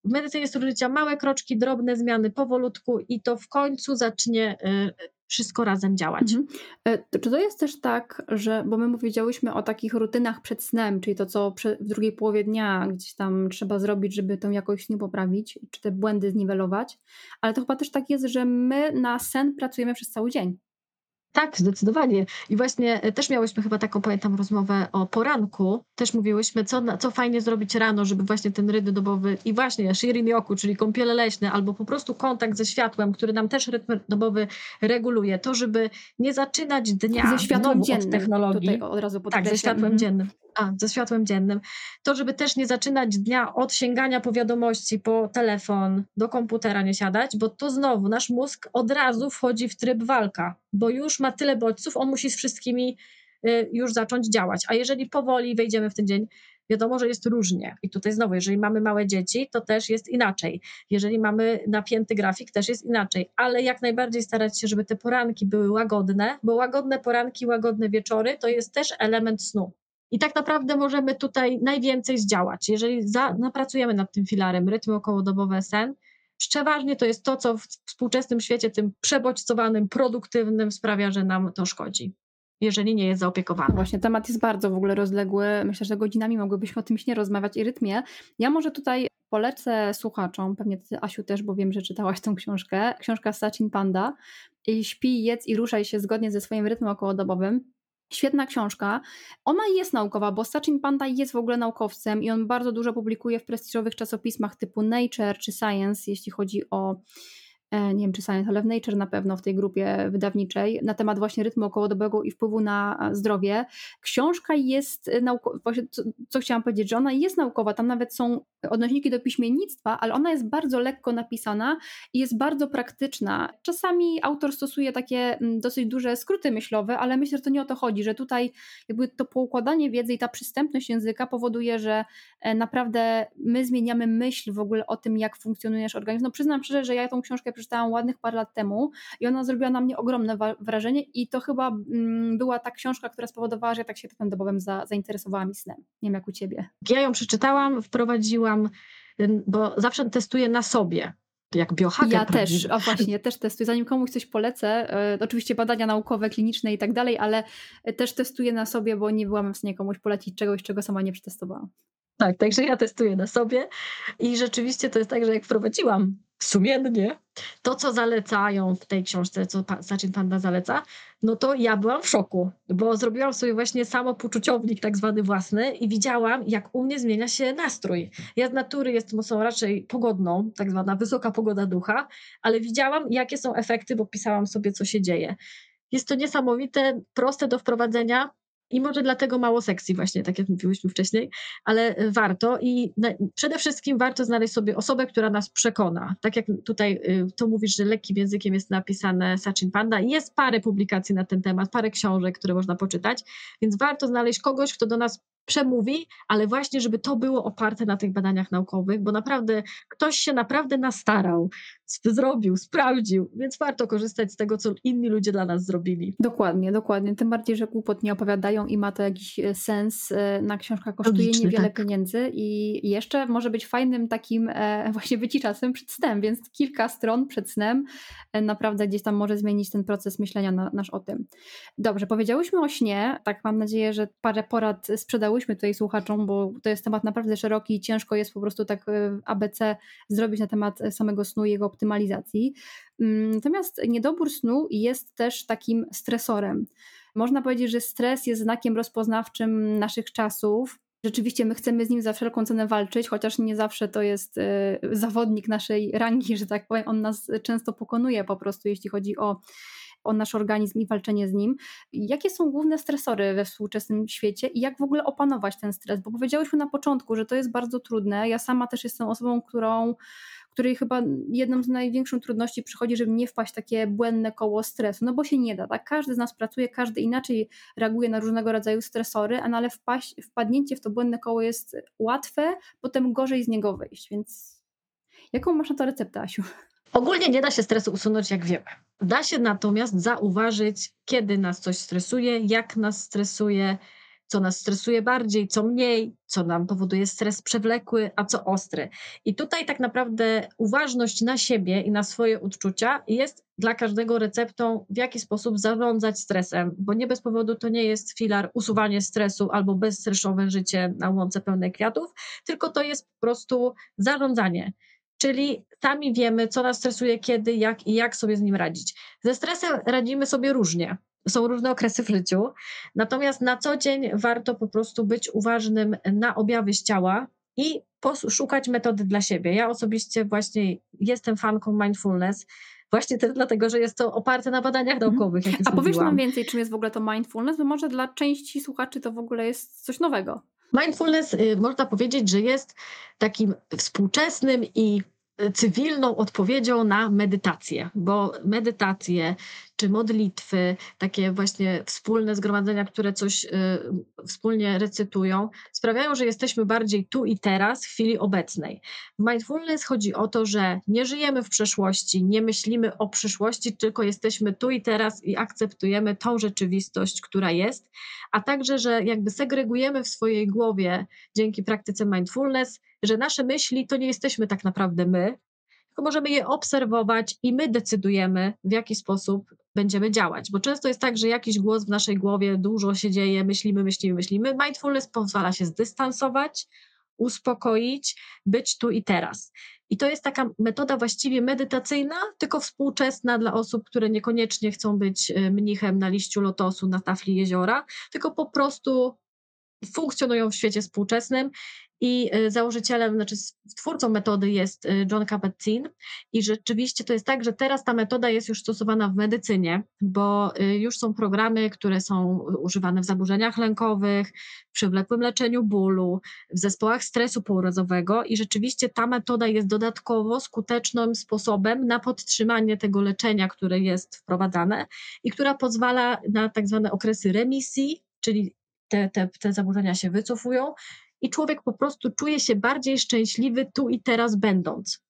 W medycynie życia małe kroczki, drobne zmiany powolutku i to w końcu zacznie y, wszystko razem działać. Mhm. E, czy to jest też tak, że, bo my powiedziałyśmy o takich rutynach przed snem, czyli to, co w drugiej połowie dnia gdzieś tam trzeba zrobić, żeby tą jakość snu poprawić, czy te błędy zniwelować, ale to chyba też tak jest, że my na sen pracujemy przez cały dzień. Tak, zdecydowanie. I właśnie e, też miałyśmy chyba taką, pamiętam, rozmowę o poranku. Też mówiłyśmy, co, co fajnie zrobić rano, żeby właśnie ten rytm dobowy i właśnie shirin yoku, czyli kąpiele leśne, albo po prostu kontakt ze światłem, który nam też rytm dobowy reguluje, to żeby nie zaczynać dnia ze światłem dziennym, od technologii. Tutaj od razu tak, ze światłem mhm. dziennym a, ze światłem dziennym, to żeby też nie zaczynać dnia od sięgania po wiadomości, po telefon, do komputera nie siadać, bo to znowu nasz mózg od razu wchodzi w tryb walka, bo już ma tyle bodźców, on musi z wszystkimi y, już zacząć działać. A jeżeli powoli wejdziemy w ten dzień, wiadomo, że jest różnie. I tutaj znowu, jeżeli mamy małe dzieci, to też jest inaczej. Jeżeli mamy napięty grafik, też jest inaczej. Ale jak najbardziej starać się, żeby te poranki były łagodne, bo łagodne poranki, łagodne wieczory to jest też element snu. I tak naprawdę możemy tutaj najwięcej zdziałać. Jeżeli za, napracujemy nad tym filarem rytm okołodobowy sen, przeważnie to jest to, co w współczesnym świecie, tym przebodźcowanym, produktywnym sprawia, że nam to szkodzi jeżeli nie jest zaopiekowane. Właśnie, temat jest bardzo w ogóle rozległy. Myślę, że godzinami mogłybyśmy o tym nie rozmawiać i rytmie. Ja może tutaj polecę słuchaczom, pewnie ty Asiu też, bo wiem, że czytałaś tą książkę. Książka Sachin Panda. I śpi, jedz i ruszaj się zgodnie ze swoim rytmem okołodobowym. Świetna książka. Ona jest naukowa, bo Sachin Panda jest w ogóle naukowcem i on bardzo dużo publikuje w prestiżowych czasopismach typu Nature czy Science, jeśli chodzi o nie wiem czy Science, ale w Nature na pewno w tej grupie wydawniczej, na temat właśnie rytmu okołodobowego i wpływu na zdrowie. Książka jest e, naukowa, co, co chciałam powiedzieć, że ona jest naukowa, tam nawet są odnośniki do piśmiennictwa, ale ona jest bardzo lekko napisana i jest bardzo praktyczna. Czasami autor stosuje takie mm, dosyć duże skróty myślowe, ale myślę, że to nie o to chodzi, że tutaj jakby to poukładanie wiedzy i ta przystępność języka powoduje, że e, naprawdę my zmieniamy myśl w ogóle o tym, jak funkcjonuje nasz organizm. No przyznam szczerze, że ja tą książkę przeczytałam ładnych parę lat temu i ona zrobiła na mnie ogromne wrażenie i to chyba mm, była ta książka, która spowodowała, że ja tak się tym dobowym za, zainteresowałam i snem. Nie wiem jak u Ciebie. Ja ją przeczytałam, wprowadziłam, bo zawsze testuję na sobie jak biohacker. Ja też, a właśnie, też testuję. Zanim komuś coś polecę, e, oczywiście badania naukowe, kliniczne i tak dalej, ale też testuję na sobie, bo nie byłam w stanie komuś polecić czegoś, czego sama nie przetestowałam. Tak, także ja testuję na sobie i rzeczywiście to jest tak, że jak wprowadziłam sumiennie to, co zalecają w tej książce, co Sachin Panda zaleca, no to ja byłam w szoku, bo zrobiłam sobie właśnie samopoczuciownik tak zwany własny i widziałam, jak u mnie zmienia się nastrój. Ja z natury jestem osobą raczej pogodną, tak zwana wysoka pogoda ducha, ale widziałam, jakie są efekty, bo pisałam sobie, co się dzieje. Jest to niesamowite, proste do wprowadzenia, i może dlatego mało sekcji właśnie, tak jak mówiłyśmy wcześniej, ale e, warto i przede wszystkim warto znaleźć sobie osobę, która nas przekona. Tak jak tutaj y, to mówisz, że lekkim językiem jest napisane Sachin Panda i jest parę publikacji na ten temat, parę książek, które można poczytać, więc warto znaleźć kogoś, kto do nas przemówi, ale właśnie, żeby to było oparte na tych badaniach naukowych, bo naprawdę ktoś się naprawdę nastarał, zrobił, sprawdził, więc warto korzystać z tego, co inni ludzie dla nas zrobili. Dokładnie, dokładnie. Tym bardziej, że głupot nie opowiadają i ma to jakiś e, sens. E, na książka kosztuje Logiczny, niewiele tak. pieniędzy i jeszcze może być fajnym takim e, właśnie wyciczasem przed snem, więc kilka stron przed snem naprawdę gdzieś tam może zmienić ten proces myślenia na, nasz o tym. Dobrze, powiedziałyśmy o śnie, tak mam nadzieję, że parę porad sprzedałyśmy tutaj słuchaczom, bo to jest temat naprawdę szeroki i ciężko jest po prostu tak ABC zrobić na temat samego snu i jego optymalizacji. Mm, natomiast niedobór snu jest też takim stresorem. Można powiedzieć, że stres jest znakiem rozpoznawczym naszych czasów. Rzeczywiście my chcemy z nim za wszelką cenę walczyć, chociaż nie zawsze to jest y, zawodnik naszej rangi, że tak powiem. On nas często pokonuje po prostu, jeśli chodzi o o nasz organizm i walczenie z nim. Jakie są główne stresory we współczesnym świecie i jak w ogóle opanować ten stres? Bo powiedziałyśmy na początku, że to jest bardzo trudne. Ja sama też jestem osobą, którą której chyba jedną z największych trudności przychodzi, żeby nie wpaść w takie błędne koło stresu, no bo się nie da, tak? Każdy z nas pracuje, każdy inaczej reaguje na różnego rodzaju stresory, no ale wpaść, wpadnięcie w to błędne koło jest łatwe, potem gorzej z niego wyjść, więc jaką masz na to receptę, Asiu? Ogólnie nie da się stresu usunąć, jak wiemy. Da się natomiast zauważyć, kiedy nas coś stresuje, jak nas stresuje, co nas stresuje bardziej, co mniej, co nam powoduje stres przewlekły, a co ostry. I tutaj tak naprawdę uważność na siebie i na swoje odczucia jest dla każdego receptą, w jaki sposób zarządzać stresem, bo nie bez powodu to nie jest filar usuwanie stresu albo bezstresowe życie na łące pełnej kwiatów, tylko to jest po prostu zarządzanie. Czyli sami wiemy, co nas stresuje, kiedy, jak i jak sobie z nim radzić. Ze stresem radzimy sobie różnie są różne okresy w życiu. Natomiast na co dzień warto po prostu być uważnym na objawy z ciała i poszukać metody dla siebie. Ja osobiście właśnie jestem fanką mindfulness. Właśnie też dlatego, że jest to oparte na badaniach mhm. naukowych. Jak A powiesz nam więcej, czym jest w ogóle to mindfulness, bo może dla części słuchaczy to w ogóle jest coś nowego. Mindfulness y, można powiedzieć, że jest takim współczesnym i cywilną odpowiedzią na medytację, bo medytacje czy modlitwy, takie właśnie wspólne zgromadzenia, które coś y, wspólnie recytują, sprawiają, że jesteśmy bardziej tu i teraz, w chwili obecnej. W mindfulness chodzi o to, że nie żyjemy w przeszłości, nie myślimy o przyszłości, tylko jesteśmy tu i teraz i akceptujemy tą rzeczywistość, która jest, a także, że jakby segregujemy w swojej głowie dzięki praktyce mindfulness, że nasze myśli to nie jesteśmy tak naprawdę my, tylko możemy je obserwować i my decydujemy, w jaki sposób będziemy działać. Bo często jest tak, że jakiś głos w naszej głowie, dużo się dzieje, myślimy, myślimy, myślimy. Mindfulness pozwala się zdystansować, uspokoić, być tu i teraz. I to jest taka metoda właściwie medytacyjna, tylko współczesna dla osób, które niekoniecznie chcą być e, mnichem na liściu lotosu na tafli jeziora, tylko po prostu funkcjonują w świecie współczesnym i y, założycielem, znaczy twórcą metody jest y, John Kabat-Zinn. I rzeczywiście to jest tak, że teraz ta metoda jest już stosowana w medycynie, bo y, już są programy, które są używane w zaburzeniach lękowych, w przewlekłym leczeniu bólu, w zespołach stresu pourazowego. I rzeczywiście ta metoda jest dodatkowo skutecznym sposobem na podtrzymanie tego leczenia, które jest wprowadzane i która pozwala na tak zwane okresy remisji, czyli te, te, te zaburzenia się wycofują i człowiek po prostu czuje się bardziej szczęśliwy tu i teraz będąc.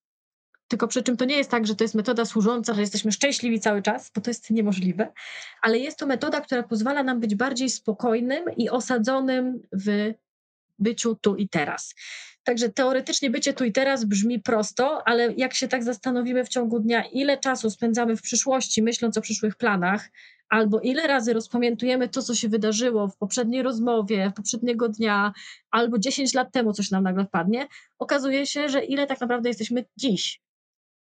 Tylko przy czym to nie jest tak, że to jest metoda służąca, że jesteśmy szczęśliwi cały czas, bo to jest niemożliwe, ale jest to metoda, która pozwala nam być bardziej spokojnym i osadzonym w byciu tu i teraz. Także teoretycznie bycie tu i teraz brzmi prosto, ale jak się tak zastanowimy w ciągu dnia, ile czasu spędzamy w przyszłości, myśląc o przyszłych planach, albo ile razy rozpamiętujemy to, co się wydarzyło w poprzedniej rozmowie, poprzedniego dnia, albo 10 lat temu coś nam nagle wpadnie, okazuje się, że ile tak naprawdę jesteśmy dziś.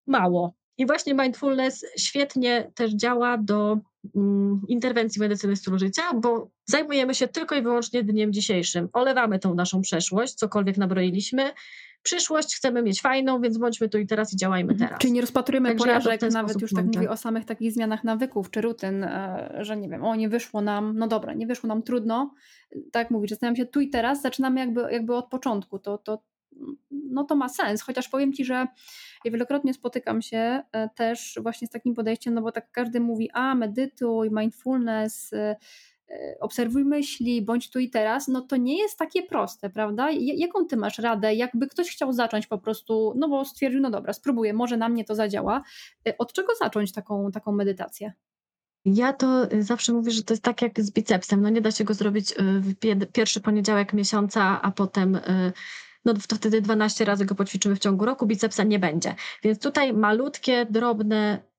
Mało. I właśnie mindfulness świetnie też działa do mm, interwencji medycyny stylu życia, bo zajmujemy się tylko i wyłącznie dniem dzisiejszym. Olewamy tą naszą przeszłość, cokolwiek nabroiliśmy, przyszłość chcemy mieć fajną, więc bądźmy tu i teraz i działajmy mhm. teraz. Czyli nie rozpatrujemy Także porażek, ja nawet już tak mówię o samych takich zmianach nawyków czy rutyn, e, że nie wiem, o nie wyszło nam, no dobra, nie wyszło nam trudno, tak mówić, zastanawiam się tu i teraz, zaczynamy jakby, jakby od początku, to, to, no to ma sens, chociaż powiem Ci, że ja wielokrotnie spotykam się e, też właśnie z takim podejściem, no bo tak każdy mówi, a medytuj, mindfulness, E, obserwuj myśli, bądź tu i teraz, no to nie jest takie proste, prawda? Jaką ty masz radę, jakby ktoś chciał zacząć po prostu, no bo stwierdził, no dobra, spróbuję, może na mnie to zadziała. E, od czego zacząć taką, taką medytację? Ja to y, zawsze mówię, że to jest tak jak z bicepsem. No nie da się go zrobić y, w pierwszy poniedziałek miesiąca, a potem y, no to wtedy 12 razy go poćwiczymy w ciągu roku, bicepsa nie będzie. Więc tutaj malutkie, drobne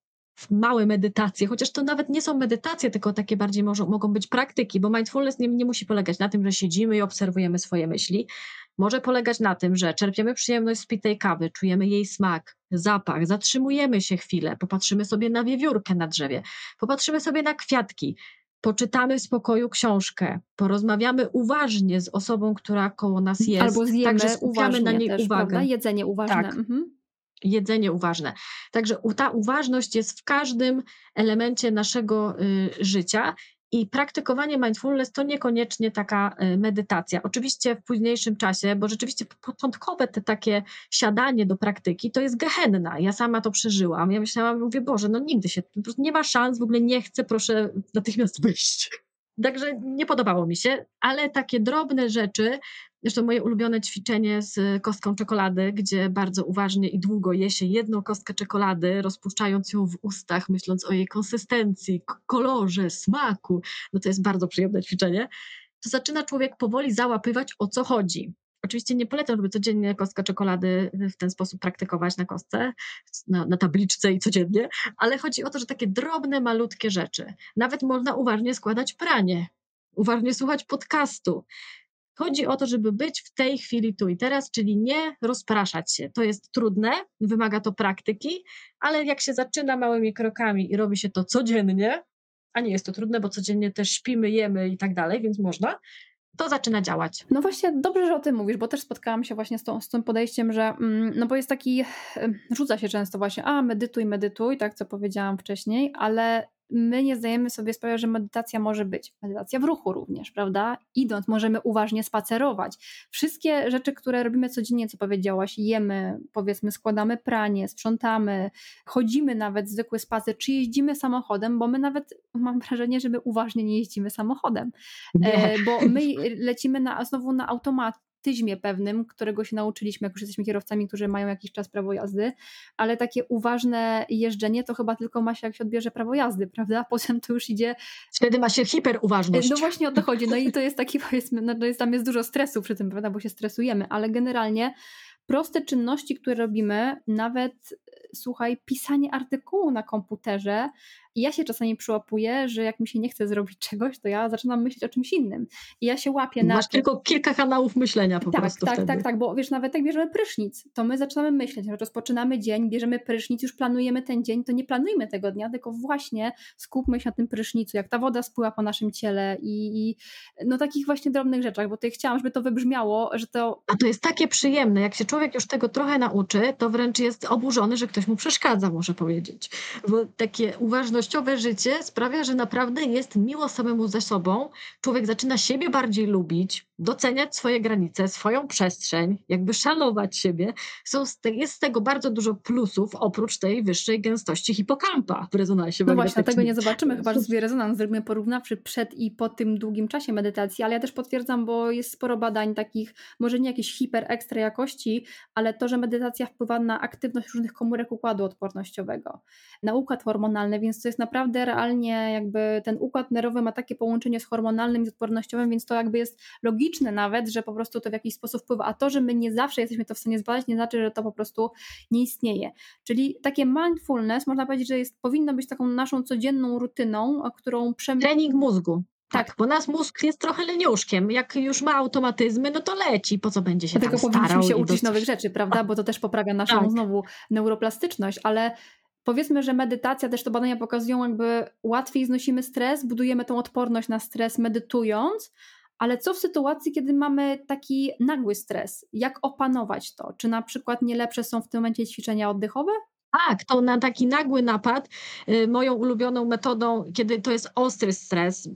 małe medytacje, chociaż to nawet nie są medytacje, tylko takie bardziej może, mogą być praktyki, bo mindfulness nie, nie musi polegać na tym, że siedzimy i obserwujemy swoje myśli. Może polegać na tym, że czerpiemy przyjemność z pitej kawy, czujemy jej smak, zapach, zatrzymujemy się chwilę, popatrzymy sobie na wiewiórkę na drzewie, popatrzymy sobie na kwiatki, poczytamy w spokoju książkę, porozmawiamy uważnie z osobą, która koło nas jest. Albo zjemy Także skupiamy na niej też, uwagę. Prawda? Jedzenie uważne. Tak. Mhm. Jedzenie uważne. Także ta uważność jest w każdym elemencie naszego y, życia i praktykowanie mindfulness to niekoniecznie taka y, medytacja. Oczywiście w późniejszym czasie, bo rzeczywiście początkowe te takie siadanie do praktyki to jest gehenna. Ja sama to przeżyłam. Ja myślałam, mówię, Boże, no nigdy się, nie ma szans, w ogóle nie chcę, proszę natychmiast wyjść. Także nie podobało mi się, ale takie drobne rzeczy, zresztą moje ulubione ćwiczenie z kostką czekolady, gdzie bardzo uważnie i długo je się jedną kostkę czekolady, rozpuszczając ją w ustach, myśląc o jej konsystencji, kolorze, smaku, no to jest bardzo przyjemne ćwiczenie, to zaczyna człowiek powoli załapywać o co chodzi. Oczywiście nie polecam, żeby codziennie kostka czekolady w ten sposób praktykować na kostce, na, na, tabliczce i codziennie, ale chodzi o to, że takie drobne, malutkie rzeczy. Nawet można uważnie składać pranie, uważnie słuchać podcastu. Chodzi o to, żeby być w tej chwili tu i teraz, czyli nie rozpraszać się. To jest trudne, wymaga to praktyki, ale jak się zaczyna małymi krokami i robi się to codziennie, a nie jest to trudne, bo codziennie też śpimy, jemy i tak dalej, więc można, to zaczyna działać. No właśnie, dobrze, że o tym mówisz, bo też spotkałam się właśnie z, tą, z tym podejściem, że mm, no bo jest taki, rzuca się często właśnie, a medytuj, medytuj, tak co powiedziałam wcześniej, ale my nie zdajemy sobie sprawy, że medytacja może być. Medytacja w ruchu również, prawda? Idąc, możemy uważnie spacerować. Wszystkie rzeczy, które robimy codziennie, co powiedziałaś, jemy, powiedzmy, składamy pranie, sprzątamy, chodzimy nawet zwykły spacer, czy jeździmy samochodem, bo my nawet mam wrażenie, że my uważnie nie jeździmy samochodem, e, bo my lecimy na, znowu na automat tyzmie pewnym, którego się nauczyliśmy, jak już jesteśmy kierowcami, którzy mają jakiś czas prawo jazdy, ale takie uważne jeżdżenie to chyba tylko ma się, jak się odbierze prawo jazdy, prawda? Potem to już idzie... Wtedy ma się hiperuważność. No właśnie o to chodzi. No i to jest taki, powiedzmy, no to jest, tam jest dużo stresu przy tym, prawda, bo się stresujemy, ale generalnie proste czynności, które robimy, nawet słuchaj, pisanie artykułu na komputerze. I ja się czasami przyłapuję, że jak mi się nie chce zrobić czegoś, to ja zaczynam myśleć o czymś innym. I ja się łapię na. Masz tylko kilka kanałów myślenia po tak, prostu. Tak, wtedy. tak, tak, bo wiesz, nawet jak bierzemy prysznic, to my zaczynamy myśleć, że rozpoczynamy dzień, bierzemy prysznic, już planujemy ten dzień, to nie planujmy tego dnia, tylko właśnie skupmy się na tym prysznicu, jak ta woda spływa po naszym ciele i, i no takich właśnie drobnych rzeczach, bo tutaj chciałam, żeby to wybrzmiało, że to. A to jest takie przyjemne, jak się człowiek już tego trochę nauczy, to wręcz jest oburzony, że ktoś mu przeszkadza, muszę powiedzieć. Bo takie uważnościowe życie sprawia, że naprawdę jest miło samemu ze sobą. Człowiek zaczyna siebie bardziej lubić, doceniać swoje granice, swoją przestrzeń, jakby szanować siebie. Są jest z tego bardzo dużo plusów, oprócz tej wyższej gęstości hipokampa w rezonansie No właśnie, tego nie zobaczymy, chyba że sobie rezonans zrobimy porównawczy przed i po tym długim czasie medytacji, ale ja też potwierdzam, bo jest sporo badań takich, może nie jakieś hiper ekstra jakości, ale to, że medytacja wpływa na aktywność różnych komórek układu odpornościowego, na układ hormonalny, więc to jest naprawdę realnie jakby ten układ nerwowy ma takie połączenie z hormonalnym i z odpornościowym, więc to jakby jest logiczne nawet, że po prostu to w jakiś sposób wpływa, a to, że my nie zawsze jesteśmy to w stanie zbadać, nie znaczy, że to po prostu nie istnieje. Czyli takie mindfulness można powiedzieć, że jest, powinno być taką naszą codzienną rutyną, którą przem... Trening mózgu. Tak, tak, bo nasz mózg jest trochę leniuszkiem. Jak już ma automatyzmy, no to leci. Po co będzie się Dlatego tam powinniśmy się uczyć nowych rzeczy, prawda? Bo to też poprawia naszą tak. znowu neuroplastyczność, ale powiedzmy, że medytacja, też to badania pokazują, jakby łatwiej znosimy stres, budujemy tą odporność na stres medytując, ale co w sytuacji, kiedy mamy taki nagły stres? Jak opanować to? Czy na przykład nie lepsze są w tym momencie ćwiczenia oddechowe? Tak, to na taki nagły napad, y, moją ulubioną metodą, kiedy to jest ostry stres,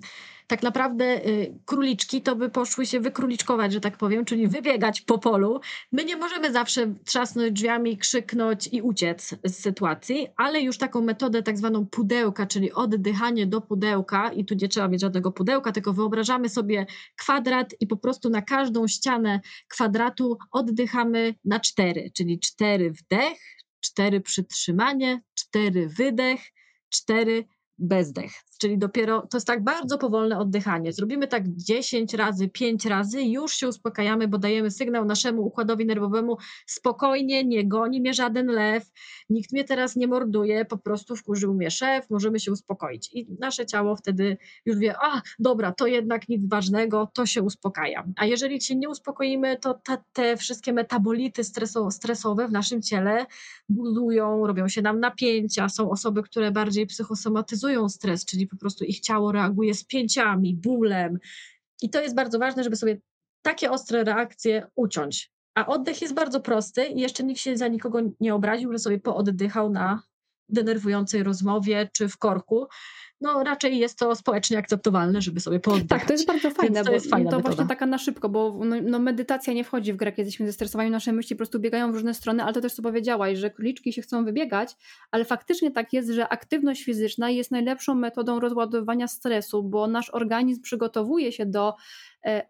tak naprawdę y, króliczki to by poszły się wykróliczkować, że tak powiem, czyli wybiegać po polu. My nie możemy zawsze trzasnąć drzwiami, krzyknąć i uciec z sytuacji, ale już taką metodę tak zwaną pudełka, czyli oddychanie do pudełka i tu nie trzeba mieć żadnego pudełka, tylko wyobrażamy sobie kwadrat i po prostu na każdą ścianę kwadratu oddychamy na cztery, czyli cztery wdech, cztery przytrzymanie, cztery wydech, cztery bezdech. Czyli dopiero to jest tak bardzo powolne oddychanie. Zrobimy tak 10 razy, 5 razy, już się uspokajamy, bo dajemy sygnał naszemu układowi nerwowemu spokojnie, nie goni mnie żaden lew, nikt mnie teraz nie morduje, po prostu wkurzył mnie szef, możemy się uspokoić. I nasze ciało wtedy już wie, a dobra, to jednak nic ważnego, to się uspokaja. A jeżeli się nie uspokoimy, to te, te wszystkie metabolity streso, stresowe w naszym ciele budują, robią się nam napięcia. Są osoby, które bardziej psychosomatyzują stres, czyli po prostu ich ciało reaguje z pięciami, bólem. I to jest bardzo ważne, żeby sobie takie ostre reakcje uciąć. A oddech jest bardzo prosty i jeszcze nikt się za nikogo nie obraził, że sobie pooddychał na denerwującej rozmowie czy w korku no raczej jest to społecznie akceptowalne, żeby sobie poddać. Tak, to jest bardzo fajne, to jest fajna to metoda. właśnie taka na szybko, bo no, no, medytacja nie wchodzi w grę, kiedy jesteśmy zestresowani, nasze myśli po prostu biegają w różne strony, ale to też co powiedziałaś, że króliczki się chcą wybiegać, ale faktycznie tak jest, że aktywność fizyczna jest najlepszą metodą rozładowywania stresu, bo nasz organizm przygotowuje się do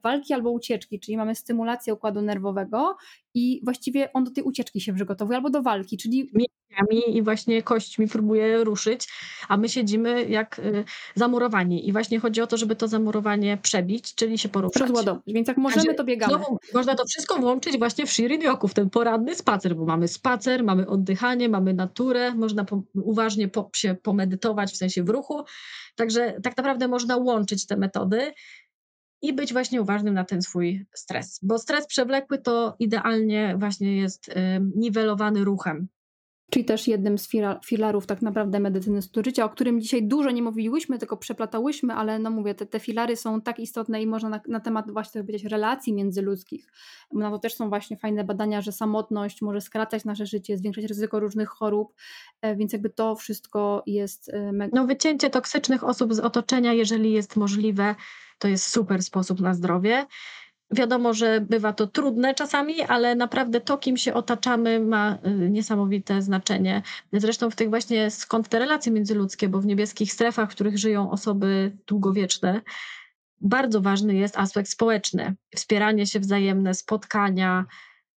walki albo ucieczki, czyli mamy stymulację układu nerwowego i właściwie on do tej ucieczki się przygotowuje albo do walki, czyli mięśniami i właśnie kośćmi próbuje ruszyć, a my siedzimy jak y, zamurowani. I właśnie chodzi o to, żeby to zamurowanie przebić, czyli się poruszać. Rozładować. Więc jak możemy, to biegamy. Znowu, można to wszystko włączyć właśnie w Shirin Yoku, w ten poranny spacer, bo mamy spacer, mamy oddychanie, mamy naturę, można po, uważnie po, się pomedytować, w sensie w ruchu. Także tak naprawdę można łączyć te metody i być właśnie uważnym na ten swój stres. Bo stres przewlekły to idealnie właśnie jest y, niwelowany ruchem. Czyli też jednym z filarów tak naprawdę medycyny życia, o którym dzisiaj dużo nie mówiłyśmy, tylko przeplatałyśmy, ale no mówię, te, te filary są tak istotne i można na, na temat właśnie powiedzieć relacji międzyludzkich. Na to też są właśnie fajne badania, że samotność może skracać nasze życie, zwiększać ryzyko różnych chorób, e, więc jakby to wszystko jest mega. No wycięcie toksycznych osób z otoczenia, jeżeli jest możliwe, to jest super sposób na zdrowie. Wiadomo, że bywa to trudne czasami, ale naprawdę to, kim się otaczamy, ma y, niesamowite znaczenie. Zresztą w tych właśnie skąd te relacje międzyludzkie, bo w niebieskich strefach, w których żyją osoby długowieczne, bardzo ważny jest aspekt społeczny. Wspieranie się wzajemne, spotkania.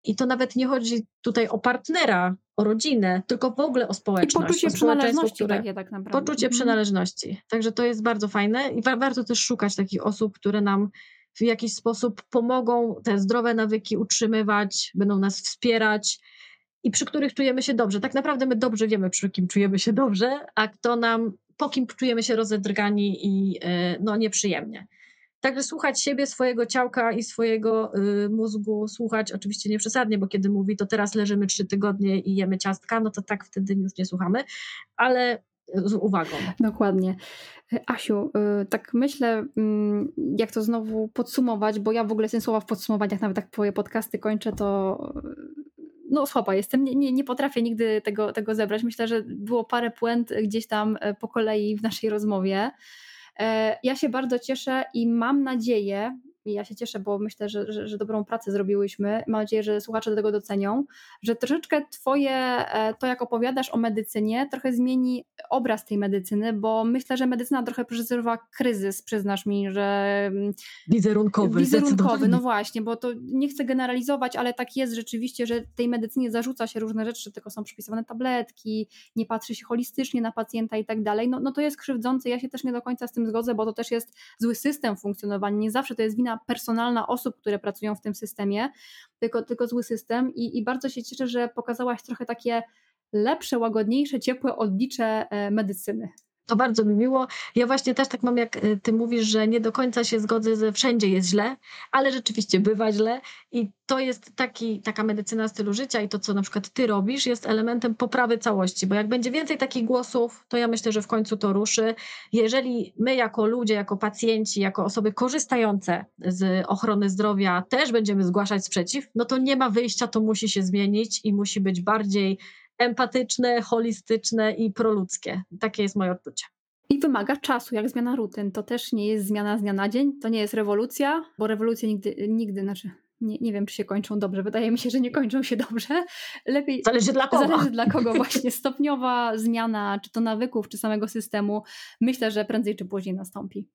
I to nawet nie chodzi tutaj o partnera, o rodzinę, tylko w ogóle o społeczność. I poczucie przynależności które, takie tak naprawdę. Poczucie mhm. przynależności. Także to jest bardzo fajne i wa warto też szukać takich osób, które nam w jakiś sposób pomogą te zdrowe nawyki utrzymywać, będą nas wspierać i przy których czujemy się dobrze. Tak naprawdę my dobrze wiemy, przy kim czujemy się dobrze, a kto nam, po kim czujemy się rozedrgani i e, no, nieprzyjemnie. Także słuchać siebie, swojego ciałka i swojego y, mózgu, słuchać oczywiście nieprzesadnie, bo kiedy mówi, to teraz leżymy trzy tygodnie i jemy ciastka, no to tak wtedy już nie słuchamy, ale z uwagą. Dokładnie. Asiu, y, tak myślę, mm, jak to znowu podsumować, bo ja w ogóle jestem słowa w podsumowaniach, nawet jak twoje podcasty kończę, to no słaba jestem, nie, nie, nie potrafię nigdy tego, tego zebrać. Myślę, że było parę puent gdzieś tam po kolei w naszej rozmowie. E, ja się bardzo cieszę i mam nadzieję, i ja się cieszę, bo myślę, że, że, że, dobrą pracę zrobiłyśmy. Mam nadzieję, że słuchacze do tego docenią, że troszeczkę Twoje, e, to jak opowiadasz o medycynie, trochę zmieni obraz tej medycyny, bo myślę, że medycyna trochę przeżywa kryzys, przyznasz mi, że. Mm, wizerunkowy. Wizerunkowy, no właśnie, bo to nie chcę generalizować, ale tak jest rzeczywiście, że tej medycynie zarzuca się różne rzeczy, tylko są przypisywane tabletki, nie patrzy się holistycznie na pacjenta i tak dalej. No, no to jest krzywdzące. Ja się też nie do końca z tym zgodzę, bo to też jest zły system funkcjonowania. Nie zawsze to jest wina personalna osób, które pracują w tym systemie, tylko, tylko zły system I, i bardzo się cieszę, że pokazałaś trochę takie lepsze, łagodniejsze, ciepłe odlicze e, medycyny. To bardzo mi miło. Ja właśnie też tak mam, jak y, ty mówisz, że nie do końca się zgodzę, że wszędzie jest źle, ale rzeczywiście bywa źle i to jest taki, taka medycyna stylu życia i to, co na przykład ty robisz, jest elementem poprawy całości, bo jak będzie więcej takich głosów, to ja myślę, że w końcu to ruszy. Jeżeli my jako ludzie, jako pacjenci, jako osoby korzystające z ochrony zdrowia też będziemy zgłaszać sprzeciw, no to nie ma wyjścia, to musi się zmienić i musi być bardziej empatyczne, holistyczne i proludzkie. Takie jest moje odczucie. I wymaga czasu, jak zmiana rutyn. To też nie jest zmiana z dnia na dzień, to nie jest rewolucja, bo rewolucje nigdy, nigdy znaczy nie, nie wiem, czy się kończą dobrze. Wydaje mi się, że nie kończą się dobrze. Lepiej. Zależy dla kogo. Zależy dla kogo właśnie. Stopniowa zmiana, czy to nawyków, czy samego systemu, myślę, że prędzej czy później nastąpi.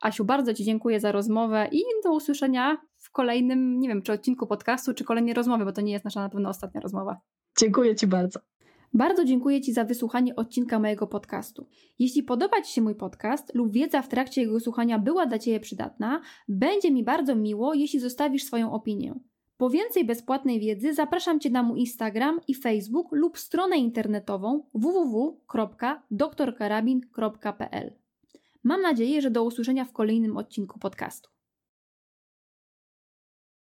Asiu, bardzo Ci dziękuję za rozmowę i do usłyszenia w kolejnym, nie wiem, czy odcinku podcastu, czy kolejnej rozmowy, bo to nie jest nasza na pewno ostatnia rozmowa. Dziękuję Ci bardzo. Bardzo dziękuję Ci za wysłuchanie odcinka mojego podcastu. Jeśli podoba Ci się mój podcast lub wiedza w trakcie jego słuchania była dla Ciebie przydatna, będzie mi bardzo miło, jeśli zostawisz swoją opinię. Po więcej bezpłatnej wiedzy zapraszam Cię na mój Instagram i Facebook lub stronę internetową www.doktorkarabin.pl. Mam nadzieję, że do usłyszenia w kolejnym odcinku podcastu.